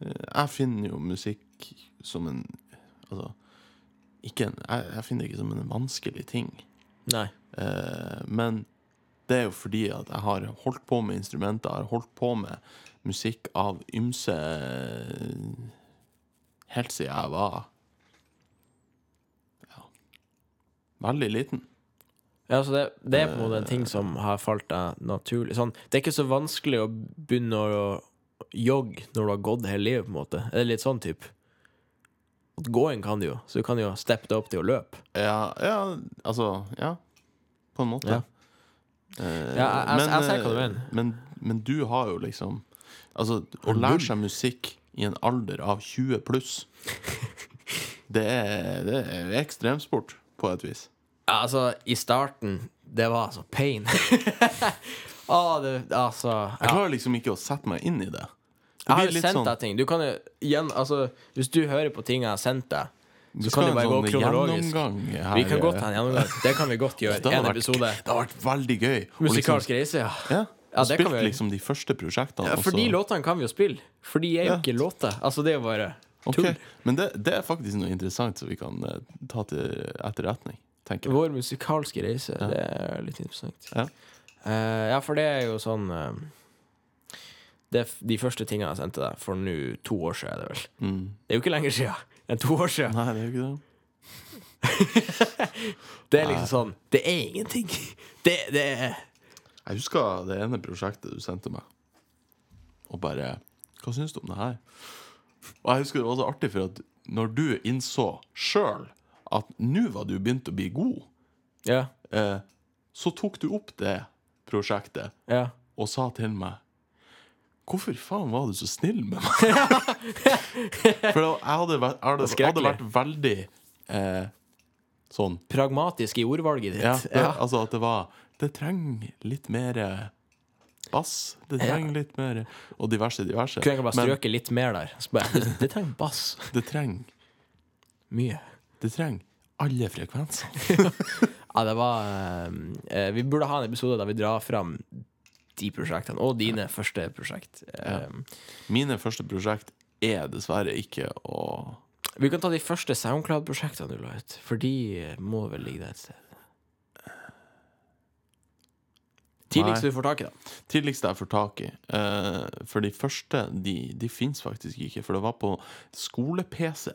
eh, Jeg finner jo musikk som en Altså ikke en, jeg, jeg finner det ikke som en vanskelig ting. Nei. Eh, men det er jo fordi at jeg har holdt på med instrumenter, jeg har holdt på med musikk av ymse Helt siden jeg var ja, veldig liten. Ja, så det, det er på en måte en ting som har falt deg naturlig. Sånn, det er ikke så vanskelig å begynne å jogge når du har gått hele livet, på en måte. Er det litt sånn type? Gåing kan du jo, så du kan jo steppe deg opp til å løpe. Ja, ja altså Ja, på en måte. Ja. Eh, Ja, jeg- jeg- jeg ser hva du eh, mener. Men, men du har jo liksom Altså, å lære seg musikk i en alder av 20 pluss Det er, det er ekstremsport, på et vis. Ja, altså, i starten, det var altså pain. ah, det, altså Jeg klarer liksom ikke å sette meg inn i det. Jeg har jo sendt sånn- deg ting. Du kan jo igjen, altså, hvis du hører på ting jeg har sendt deg, så kan det bare gå sånn kronologisk. her. Vi kan godt ha en gjennomgang. Det kan vi godt gjøre. Det har En vært-. Det har vært veldig gøy. Musikalsk liksom, reise, ja. ja, Ja, og spilt liksom de første prosjektene. ja. for For de låtene kan vi jo spille. For de er jo Ja. ikke låter. Altså, det er bare tull. Okay. Men det, det er faktisk noe interessant som vi kan uh, ta til etterretning. Vår musikalske reise, det er litt interessant. Ja. Uh, ja, for det er jo sånn eh, det er De første tingene jeg sendte deg for nå to år siden, er det vel. Mm. Det er jo ikke lenger siden enn to år siden. Nei, det er jo ikke det. Det er liksom sånn Det er ingenting. Det, det er Jeg husker det ene prosjektet du sendte meg, og bare Hva syns du om det her? Og jeg husker det var så artig, for at når du innså sjøl at nå var du begynt å bli god, Ja. eh, så tok du opp det prosjektet ja. og sa til meg Hvorfor faen var du så snill med meg? For da- jeg hadde vært, hadde, hadde vært veldig eh, sånn Pragmatisk i ordvalget ditt. ja, det, Ja. Altså at det var Det trenger litt mer bass. Det Ja. trenger litt mer Og diverse, diverse. Kunne jeg bare strøke strøket litt mer der. Bare, det, trenger bass. det trenger Mye. Det trenger alle frekvenser. Ja, det var eh, Vi burde ha en episode der vi drar fram de prosjektene, og dine første prosjekt. Eh, Mine første prosjekt er dessverre ikke å Vi kan ta de første Soundcloud-prosjektene du la ut, for de må vel ligge der et sted. Tidligst du får tak i, da. Tidligst jeg får tak i. Eh, for de første, de, de fins faktisk ikke. For det var på skole-PC.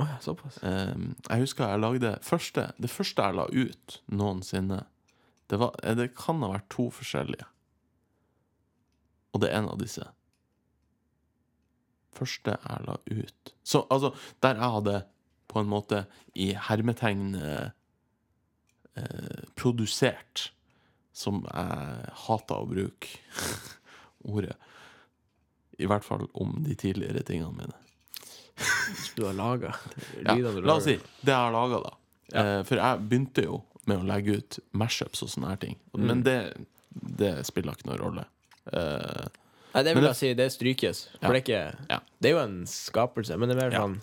Å ja, såpass. Eh, jeg husker jeg lagde første, Det første jeg la ut noensinne, det, var, eh, det kan ha vært to forskjellige. Og det er en av disse. Første jeg la ut. Så altså, der jeg hadde på en måte i hermetegn eh, eh, produsert, som jeg hata å bruke ordet. I hvert fall om de tidligere tingene mine. Du har laga Ja, la oss si det jeg har laga, da. Ja. Eh, for jeg begynte jo med å legge ut mashups og sånne her ting. Mm. Men det, det spiller ikke noen rolle. Eh, Nei, det vil jeg si, det strykes. For Ja. det er ikke Ja. Det er jo en skapelse, men det er mer Ja. sånn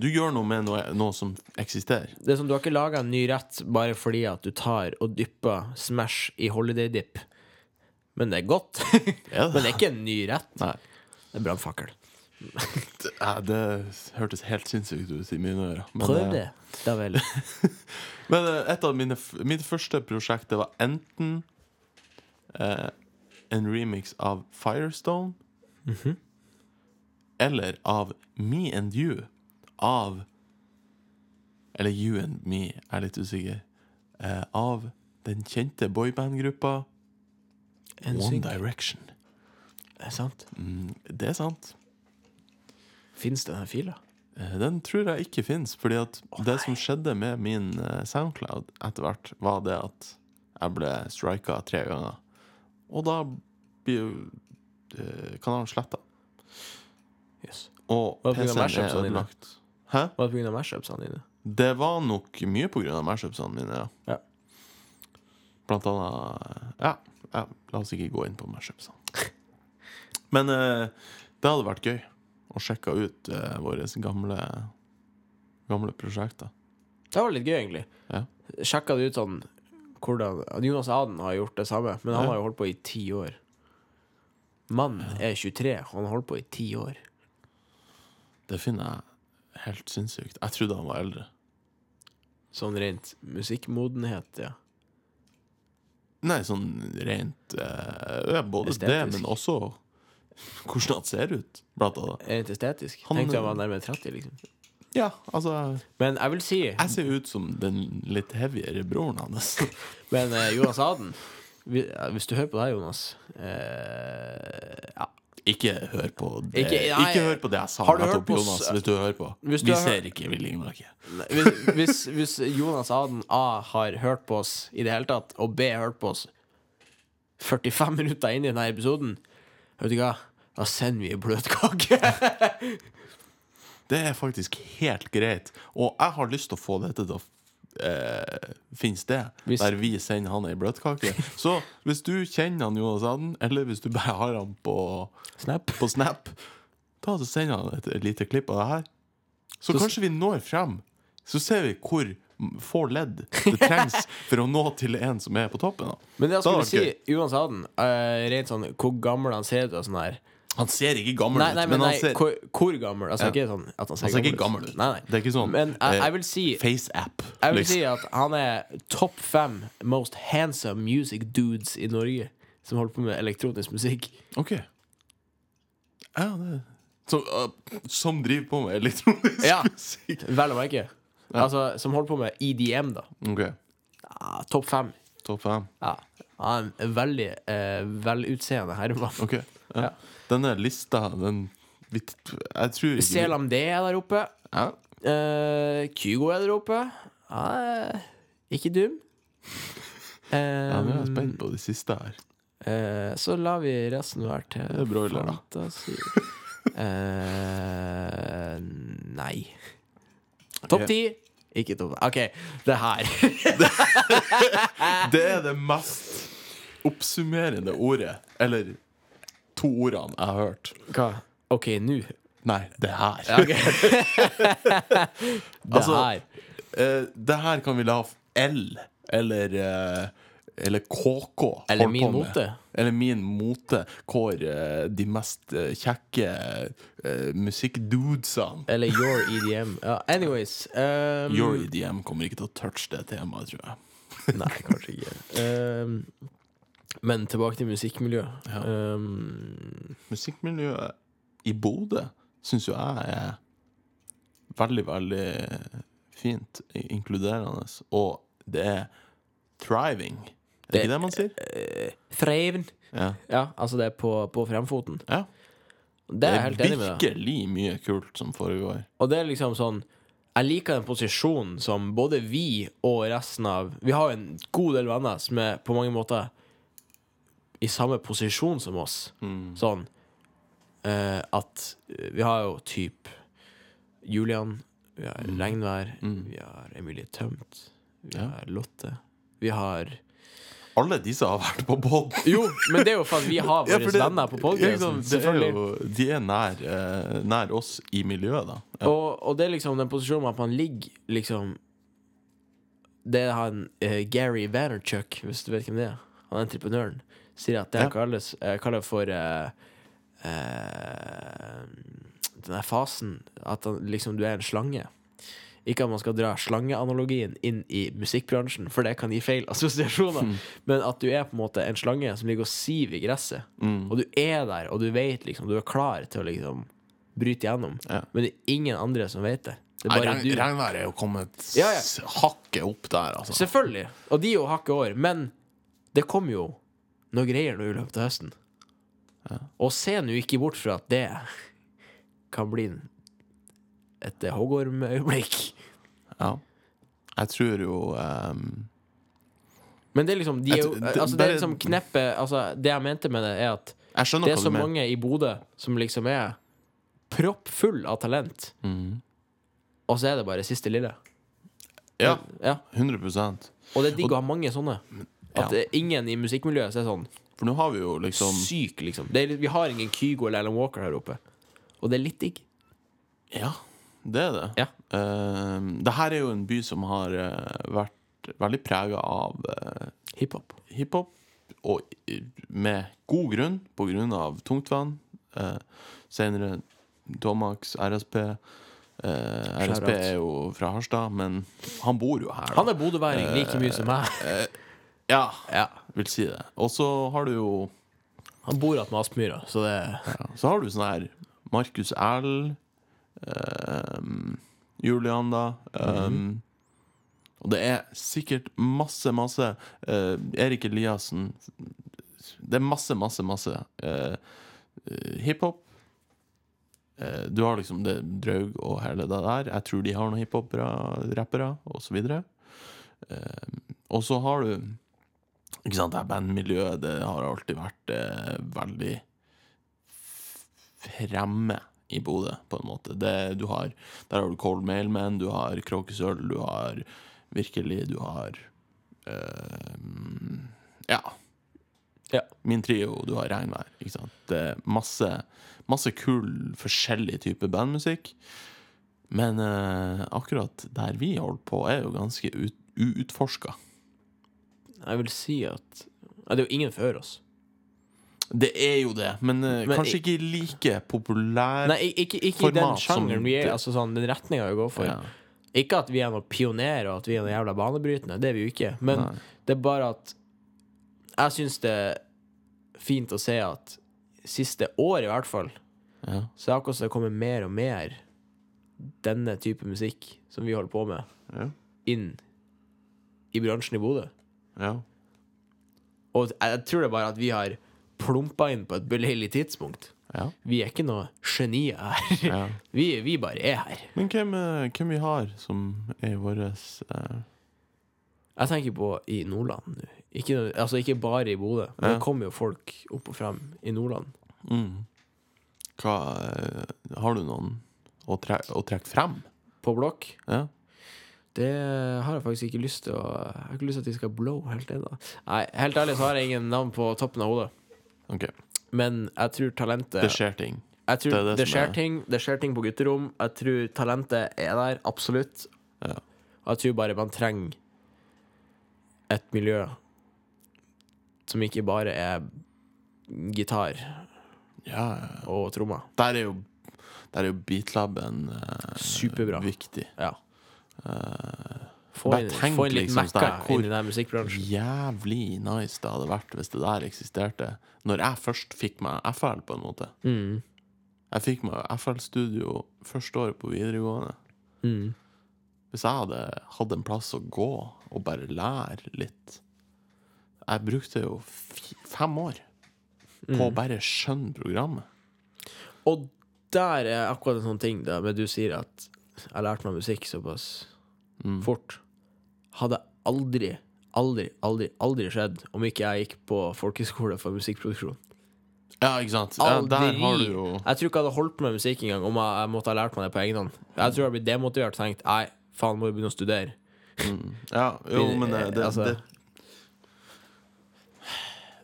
du gjør noe med noe, noe som eksisterer. Det er som du har ikke laga en ny rett bare fordi at du tar og dypper Smash i holiday dip. Men det er godt. Er Men det? det er ikke en ny rett. Nei. Det er brannfakkel. Det, det hørtes helt sinnssykt ut i mine ører. Men, Prøv eh, det. Da vel. Men eh, et av mine mine første prosjekt Det var enten eh, en remix av Firestone Mhm. eller av Me and You av Eller You and Me, jeg er litt usikker. Eh, av den kjente boybandgruppa One. Direction. Er det sant? Mm, det er sant. Fins denne fila? Eh, Den tror jeg ikke fins, fordi at det som skjedde med min eh, Soundcloud etter hvert, var det at jeg ble strika tre ganger. Og da blir jo eh, kanalen sletta. Yes. Og PC-en er ødelagt. Hæ? Var det pga. mashupsene dine? Det var nok mye av mashupsene mine, ja. Ja. Blant annet Ja, ja la oss ikke gå inn på mashupsene. Men eh, det hadde vært gøy å sjekke ut eh, våre gamle, gamle prosjekter. Det var litt gøy, egentlig. Ja. Sjekka det ut sånn hvordan Jonas Aden har gjort det samme, men han har jo holdt på i ti år. Mannen er 23, og han har holdt på i ti år. Det finner jeg helt sinnssykt. Jeg trodde han var eldre. Sånn rent musikkmodenhet, ja. Nei, sånn rent eh, Både Både det, men også hvordan han ser ut, blant annet. Rent estetisk. Han- Tenkte jeg var nærmere 30, liksom. Ja, altså Men jeg vil si Jeg ser ut som den litt heavyere broren hans. Men eh, Jonas Aden vi- ja, Hvis du hører på deg, Jonas eh, Ja. Ikke hør på det Ikke- Ikke, nei. hør på det jeg sa Har du hørt nettopp, på Jonas, s- hvis du hører på. Hvis du Vi har hørt- ser ikke, vi ligner ikke. Hvis, hvis, hvis Jonas Aden A har hørt på oss i det hele tatt, og B har hørt på oss 45 minutter inn i denne episoden, vet du hva? Da sender vi en bløtkake. Det er faktisk helt greit. Og jeg har lyst til å få dette til å eh, finne sted, Hvis- der vi sender han ei bløtkake. Så hvis du kjenner han Jonas Aden, eller hvis du bare har han på, Snap. på Snap, ta og send han et, et lite klipp av det her. Så, Så- kanskje vi når frem. Så ser vi hvor få ledd det trengs for å nå til en som er på toppen. Da. Men det jeg skulle si, Jonas Aden, uh, rent sånn hvor gammel han ser ut og sånn her Han ser ikke gammel Nei, nei, ut, men, nei, ser, hvor, hvor gammel? Altså Ja. ikke sånn at han ser, han ser ikke gammel ut. Nei, nei. Det er ikke sånn Men jeg, eh, jeg vil si FaceApp. Jeg vil liksom. si at han er topp fem most handsome music dudes i Norge som holder på med elektronisk musikk. Ok. Ja, det Som, uh, som driver på med elektronisk Ja. musikk. Vel å merke. Altså, som holder på med EDM, da. Okay. Ja, topp fem. topp fem. Ja. Han er en veldig eh, velutseende herremann. Ok, ja. Denne lista, den vi, Jeg tror ikke Selam D er der oppe. ja. Uh, Kygo er der oppe. Eh, ikke dum. ja, nå er jeg spent på de siste her. Uh, så lar vi resten være til er broiler, fantasi. Eh, nei. Topp ti? Ikke topp OK, det her. Det er det mest oppsummerende ordet, eller to ordene jeg har hørt. Hva? OK, nå. Nei, det her. Ja, okay. det Altså, her. Eh, det her kan vi la L eller eh, eller KK Eller Min. Mote. Eller Min Mote. Hvor uh, de mest uh, kjekke uh, musikkdudesene Eller Your EDM. Uh, anyways. Um, Your EDM kommer ikke til å touche det temaet, tror jeg. Nei, kanskje ikke. Um, men tilbake til musikkmiljøet. Ja. Um, Musikkmiljøet i Bodø syns jo jeg er veldig, veldig fint, inkluderende. Og det er thriving. Er det Det- ikke det man sier? Uh. Ja. Ja, altså det er på, på fremfoten. ja. Det er jeg helt enig med deg. virkelig mye kult som foregår. Og det er liksom sånn Jeg liker den posisjonen som både vi og resten av Vi har jo en god del venner som er på mange måter i samme posisjon som oss. Sånn uh, at eh, vi har jo typ Julian, vi har Regnvær, vi har Emilie Tømt, vi Ja. har Lotte. Vi har Alle disse har vært på pod. Jo, men det er jo for at vi har Ja, våre for det- venner på ja, podkasten. Liksom, de er nær, eh, nær oss i miljøet, da. Ja. Og, og det er liksom den posisjonen at man ligger liksom Det er han eh, Gary Vaynerchuk, hvis du vet hvem det er, han er entreprenøren, sier at det Ja. kalles Jeg kaller for uh, uh, Den der fasen at liksom du er en slange. Ikke at man skal dra slangeanalogien inn i musikkbransjen, for det kan gi feil assosiasjoner. Mm. Men at du er på en måte en slange som ligger og siver i gresset. Mm. Og du er der, og du vet liksom Du er klar til å liksom bryte gjennom. Ja. Men det er ingen andre som vet det. Regnværet er jo kommet Ja, ja. hakket opp der, altså. Selvfølgelig. Og de er jo hakket år. Men det kommer jo noe greier nå i løpet av høsten. Og se nå ikke bort fra at det kan bli et hoggormøyeblikk. Ja. Jeg tror jo um... Men det er liksom de tror- det- altså, det er liksom kneppet altså, Det jeg mente med det, er at det er så mange i Bodø som liksom er proppfull av talent, mm. og så er det bare siste lille. Ja, Ja. 100% Og det er digg å ha mange sånne. At Ja. er ingen i musikkmiljøet er sånn For nå har vi jo liksom syk, liksom. Det er, vi har ingen Kygo eller Alan Walker her oppe. Og det er litt digg. Ja, det er det. Ja. Uh, det her er jo en by som har eh, vært veldig prega av uh, Hiphop. hiphop, og med god grunn, på grunn av tungtvann. Uh, senere Tomax, RSP. Uh, RSP er jo fra Harstad, men han bor jo her. Da. Han er bodøværing like mye som meg. Ja, Ja. vil si det. Og så har du jo Han bor igjen med Aspmyra, så det ja, Så har du sånn her Markus L. ehm, Julian, da. ehm, Og det er sikkert masse, masse uh, Erik Eliassen Det er masse, masse, masse uh, eh, hiphop. Uh, du har liksom det Draug og hele det der. Jeg tror de har noen hiphop-rappere, osv. Eh, og så har du Ikke sant, det er bandmiljøet, det har alltid vært eh, veldig fremme i Bodø, på en måte. Det, du har, der har du Cold Mailman, du har Kråkesølv, du har Virkelig, du har eh, Ja. Ja. Min trio, du har Regnvær. Ikke sant? Det er masse, masse kul, forskjellig type bandmusikk. Men eh, akkurat der vi holder på, er jo ganske ut, uutforska. Jeg vil si at ja, Det er jo ingen før oss. Det er jo det, men, eh, Men kanskje ikke like populær. Nei, ikke, ikke i den sjangeren vi er Altså sånn, den retninga vi går for. Ja. Ikke at vi er noen pionerer og at vi er noen jævla banebrytende. Det er vi jo ikke. Men Nei. det er bare at jeg syns det er fint å se at siste år, i hvert fall, Ja. så er akkurat som det kommer mer og mer denne type musikk som vi holder på med, Ja. inn i bransjen i Bodø. Ja. Og jeg tror det er bare at vi har plumpa inn på et beleilig tidspunkt. ja. Vi er ikke noe genier her. ja. Vi, vi bare er her. Men hvem, eh, hvem vi har som er vår uh... Jeg tenker på i Nordland nå. Ikke, altså ikke bare i Bodø. Men Ja. det kommer jo folk opp og frem i Nordland. mm. Hva eh, Har du noen å, tre å trekke frem? På blokk. Ja. Det har jeg faktisk ikke lyst til å Jeg har ikke lyst til at de skal blow helt ennå. Nei, helt ærlig så har jeg ingen navn på toppen av hodet. OK. Men jeg tror talentet Det skjer ting. Jeg tror det det, det skjer er- ting Det skjer ting på gutterom. Jeg tror talentet er der, absolutt. Ja. Og jeg tror bare man trenger et miljø som ikke bare er gitar Ja, ja. og trommer. Der er jo, der er jo beatlaben eh, Superbra. viktig. Ja. Få Bare inn, tenk få inn litt liksom sånn hvor- inn i den musikkbransjen. Jævlig nice det hadde vært hvis det der eksisterte. Når jeg først fikk meg FL, på en måte. Mm. Jeg fikk meg FL-studio første året på videregående. Mm. Hvis jeg hadde hatt en plass å gå og bare lære litt Jeg brukte jo fem år på Mm. å bare skjønne programmet. Og der er akkurat en sånn ting da, men du sier at jeg lærte meg musikk såpass Mm. fort. Hadde aldri, aldri, aldri, aldri skjedd om ikke jeg gikk på folkehøyskole for musikkproduksjon. Ja, ikke sant? Ja, der har du jo Jeg tror ikke jeg hadde holdt med musikk engang om jeg, jeg måtte ha lært meg det på egen hånd. Jeg tror jeg hadde blitt demotivert og tenkt nei, faen, må jo begynne å studere. mm. Ja, jo, men det, det, Altså, det,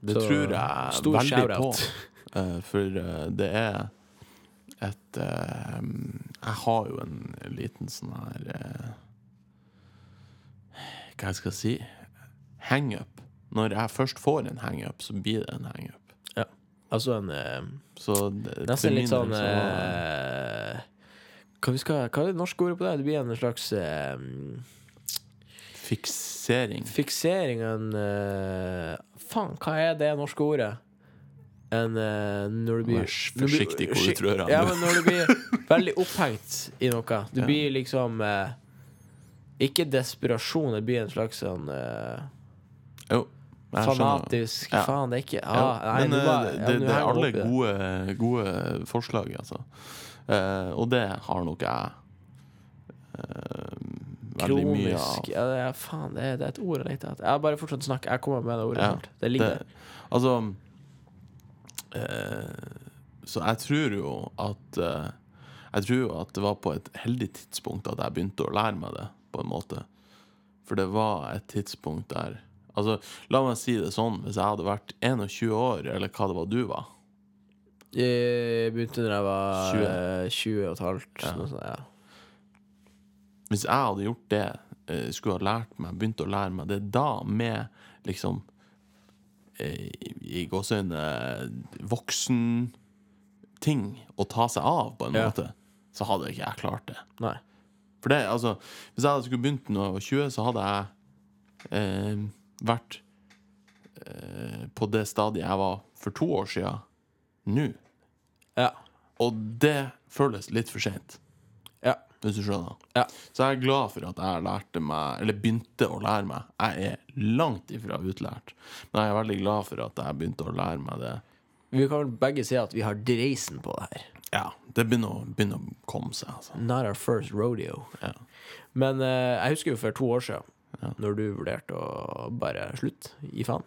det tror jeg veldig på. Eh, for uh, det er et uh, Jeg har jo en liten sånn her uh, Hva jeg skal si Hangup. Når jeg først får en hangup, så blir det en hangup. Altså en uh, Så det, Nesten litt sånn eh, hva, vi skal, hva er det norske ordet på det? Det blir en slags Fiksering. fiksering en Faen, hva er det norske ordet? En uh, Når du blir Vær forsiktig hvor du trør. Ja, men når du blir veldig opphengt i noe. Du Ja. blir liksom uh, Ikke desperasjon, det blir en slags sånn uh, Jo, fanatisk Ja. Faen, det er ikke ah, nei, men eh, det, ja, det, det er alle gode, gode forslag, altså. Eh, og det har nok jeg eh, veldig mye av. Kronisk ja, det er, Faen, det er, det er et ord jeg leter etter. Jeg har bare fortsatt å snakke. Jeg kommer med det ordet. Ja. Det ligger der. altså eh, Så jeg tror jo at eh, Jeg tror jo at det var på et heldig tidspunkt at jeg begynte å lære meg det, på en måte. For det var et tidspunkt der Altså, la meg si det sånn, hvis jeg hadde vært 21 år, eller hva det var du var Jeg begynte da jeg var 20. eh, 20 og et halvt. Ja. Sånt, ja. Hvis jeg hadde gjort det, eh, skulle ha lært meg, begynt å lære meg det da med liksom eh, i i gåseøyne voksen-ting å ta seg av, på en Ja. måte, så hadde ikke jeg klart det. Nei. For det, altså Hvis jeg skulle begynt når jeg var 20, så hadde jeg eh, vært eh, på det stadiet jeg var for to år siden nå. Ja. Og det føles litt for seint. Hvis du skjønner. Ja. Så jeg er glad for at jeg lærte meg, eller begynte å lære meg. Jeg er langt ifra utlært, men jeg er veldig glad for at jeg begynte å lære meg det. Vi kan vel begge si at vi har dreisen på det her. Ja, det begynner å, begynner å komme seg, altså. Not our first rodeo. Ja. Men eh, jeg husker jo for to år siden, når du vurderte å bare slutte, gi faen.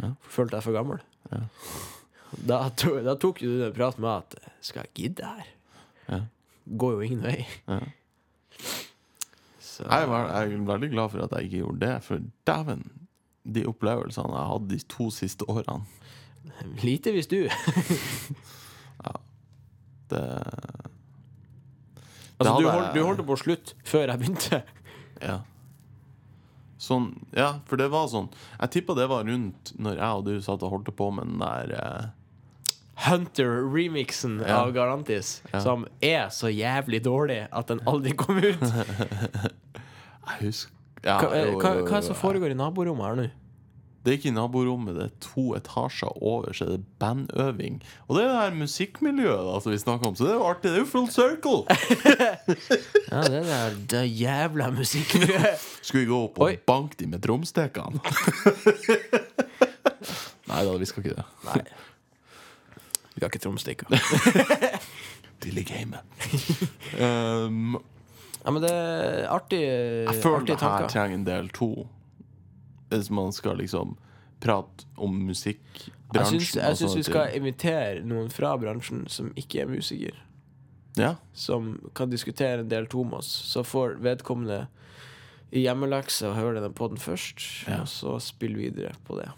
Ja. Følte deg for gammel. Ja. Da, to, da tok du en prat med at Skal jeg gidde her? Ja. Går jo ingen vei. Ja. Så Jeg, er, jeg veldig glad for at jeg ikke gjorde det, for dæven, de opplevelsene jeg hadde de to siste årene, lite hvis du. ja. det Altså, du, hadde hold, jeg- du holdt på å slutte før jeg begynte. Ja. Sånn, ja, for det var sånn Jeg tippa det var rundt når jeg og du satt og holdt på med den der eh, Hunter-remixen Ja. av Garantis, Ja. som er så jævlig dårlig at den aldri kom ut. Jeg husker ja, Hva, jo, jo, jo, hva er det som foregår i naborommet her nå? Det er ikke i naborommet, det er to etasjer over, så er det bandøving. Og det er det her musikkmiljøet da, som vi snakker om, så det er jo artig. Det er jo full circle! Ja, det der det jævla musikkmiljøet. Skal vi gå opp og Oi. banke de med tromstekene? Nei da, vi skal ikke det. Nei. Vi har ikke trommestikker. De ligger hjemme. Um, Ja, men det er artig, jeg føler det her trenger en del to. Hvis man skal liksom prate om musikkbransjen. jeg syns vi skal invitere noen fra bransjen som ikke er musiker, Ja, som kan diskutere en del to med oss. Så får vedkommende i hjemmelekse og høre denne podden først, Ja. og så spille videre på det.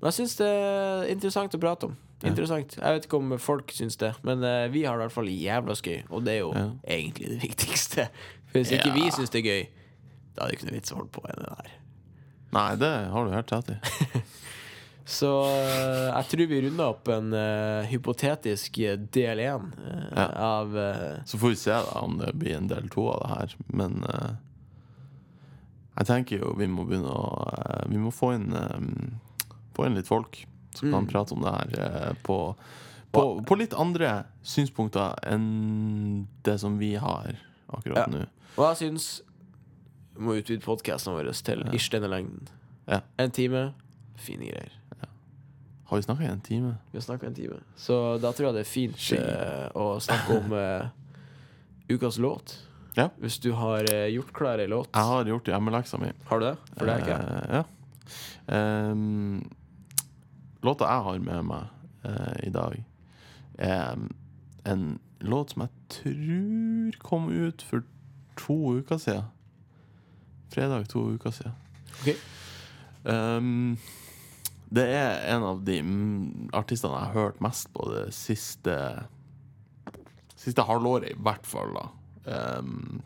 Men jeg syns det er interessant å prate om. Interessant. Jeg vet ikke om folk syns det, men uh, vi har det i hvert fall jævla gøy. og det er jo Ja. egentlig det viktigste. For hvis ikke Ja. vi syns det er gøy, da er det ikke noe vits å holde på med det der. Nei, det har du helt rett i. Så uh, jeg tror vi runder opp en uh, hypotetisk del én Ja. av Så får vi se da om det blir en del to av det her. Men jeg tenker jo vi må begynne å Vi må få inn, um, få inn litt folk som kan Mm. prate om det her eh, på, på, på litt andre synspunkter enn det som vi har akkurat Ja. nå. Og jeg syns vi må utvide podkasten vår til ish denne lengden. Ja. En time, fine greier. Har vi snakka i en time? Vi har snakka en time. Så da tror jeg det er fint eh, å snakke om uh, ukas låt. Ja. Hvis du har uh, gjort klar ei låt. Jeg har gjort hjemmeleksa mi. Har du det? For det er ikke jeg. Ja. Ehm, låta jeg har med meg eh, i dag, er en låt som jeg tror kom ut for to uker siden. Fredag to uker siden. Okay. Um, det er en av de mm, artistene jeg har hørt mest på det siste Siste halvåret, i hvert fall. da um,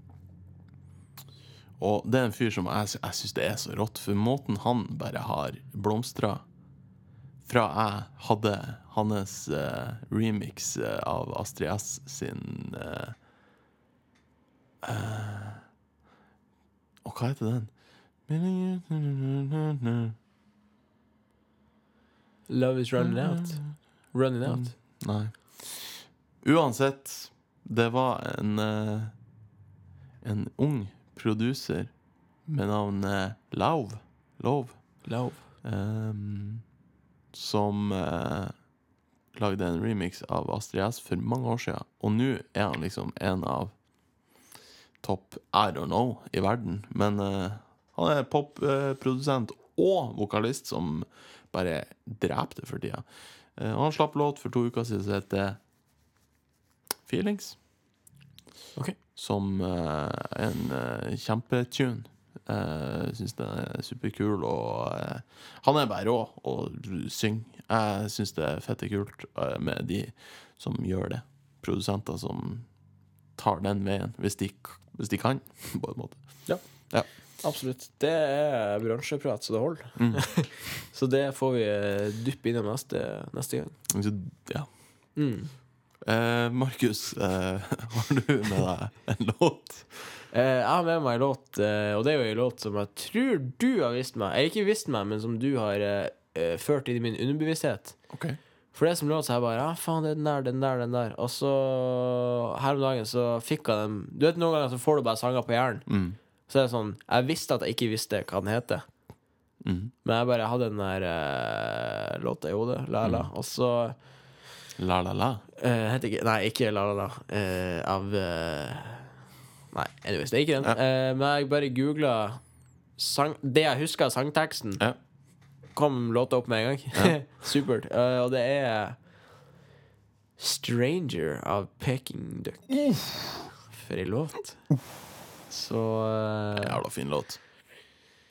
og det er en fyr som jeg, jeg syns det er så rått, for måten han bare har blomstra Fra jeg hadde hans uh, remix eh, av Astrid S sin uh, uh, Og hva heter den? Love is running out. Running out. Nei. Uansett, det var en En ung produser med navnet Lauv. Love. Love. ehm, som eh, lagde en remix av Astrid S for mange år siden. Og nå er han liksom en av topp I don't know i verden. Men eh, han er popprodusent og vokalist som bare dreper det for tida. Eh, og han slapp låt for to uker siden som heter Feelings. Ok. Som eh, en uh, kjempetune. Jeg syns den er superkul, og eh, han er bare rå og synger. Jeg syns det er fette kult eh, med de som gjør det. Produsenter som tar den veien, hvis de, hvis de kan, på en måte. Absolutt. Det er bransjeprat så det holder. Mm. så det får vi eh, dyppe innom neste, neste gang. Så, ja. Mm. Eh, Markus, eh, har du med deg en låt? Eh, jeg har med meg en låt, eh, og det er jo en låt som jeg tror du har visst meg. Eller ikke visst meg, men som du har eh, eh, ført inn i min underbevissthet. Okay. For det som låt, så jeg bare Ja, faen, det er den der, den der, den der. Og så her om dagen så fikk jeg den Du vet noen ganger så får du bare sanger på hjernen. Mm. Så er det sånn Jeg visste at jeg ikke visste hva den heter. Mm. Men jeg bare hadde den der eh, låta i hodet. La la. Og så La, la, la. Uh, heter ikke Nei, ikke La La La. Uh, av uh, Nei, anyways, det er ikke den. Ja. Eh, men jeg bare googla det jeg husker av sangteksten. Ja. Kom låta opp med en gang. Supert. Eh, og det er Stranger av Peking Duck. For ei låt. Så Jævla fin låt.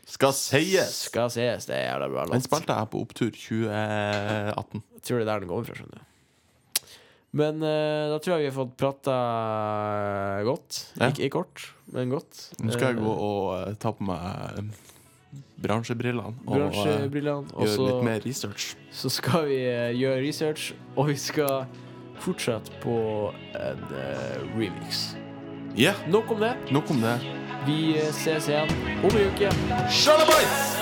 Skal sies! Skal sies, det er jævla bra Den låt. spilte jeg på Opptur 2018. Jeg tror det er der den kommer fra, skjønner du. Men uh, da tror jeg vi har fått prata godt. Ja. Ikke, ikke kort, men godt. Nå skal jeg Eh, gå og uh, ta på meg bransjebrillene og bransjebrillene. Og gjøre litt mer research. så skal vi gjøre research, og vi skal fortsette på en remix. Yeah. Nok om det. nok om det. Vi ses igjen om en uke. Shalabais!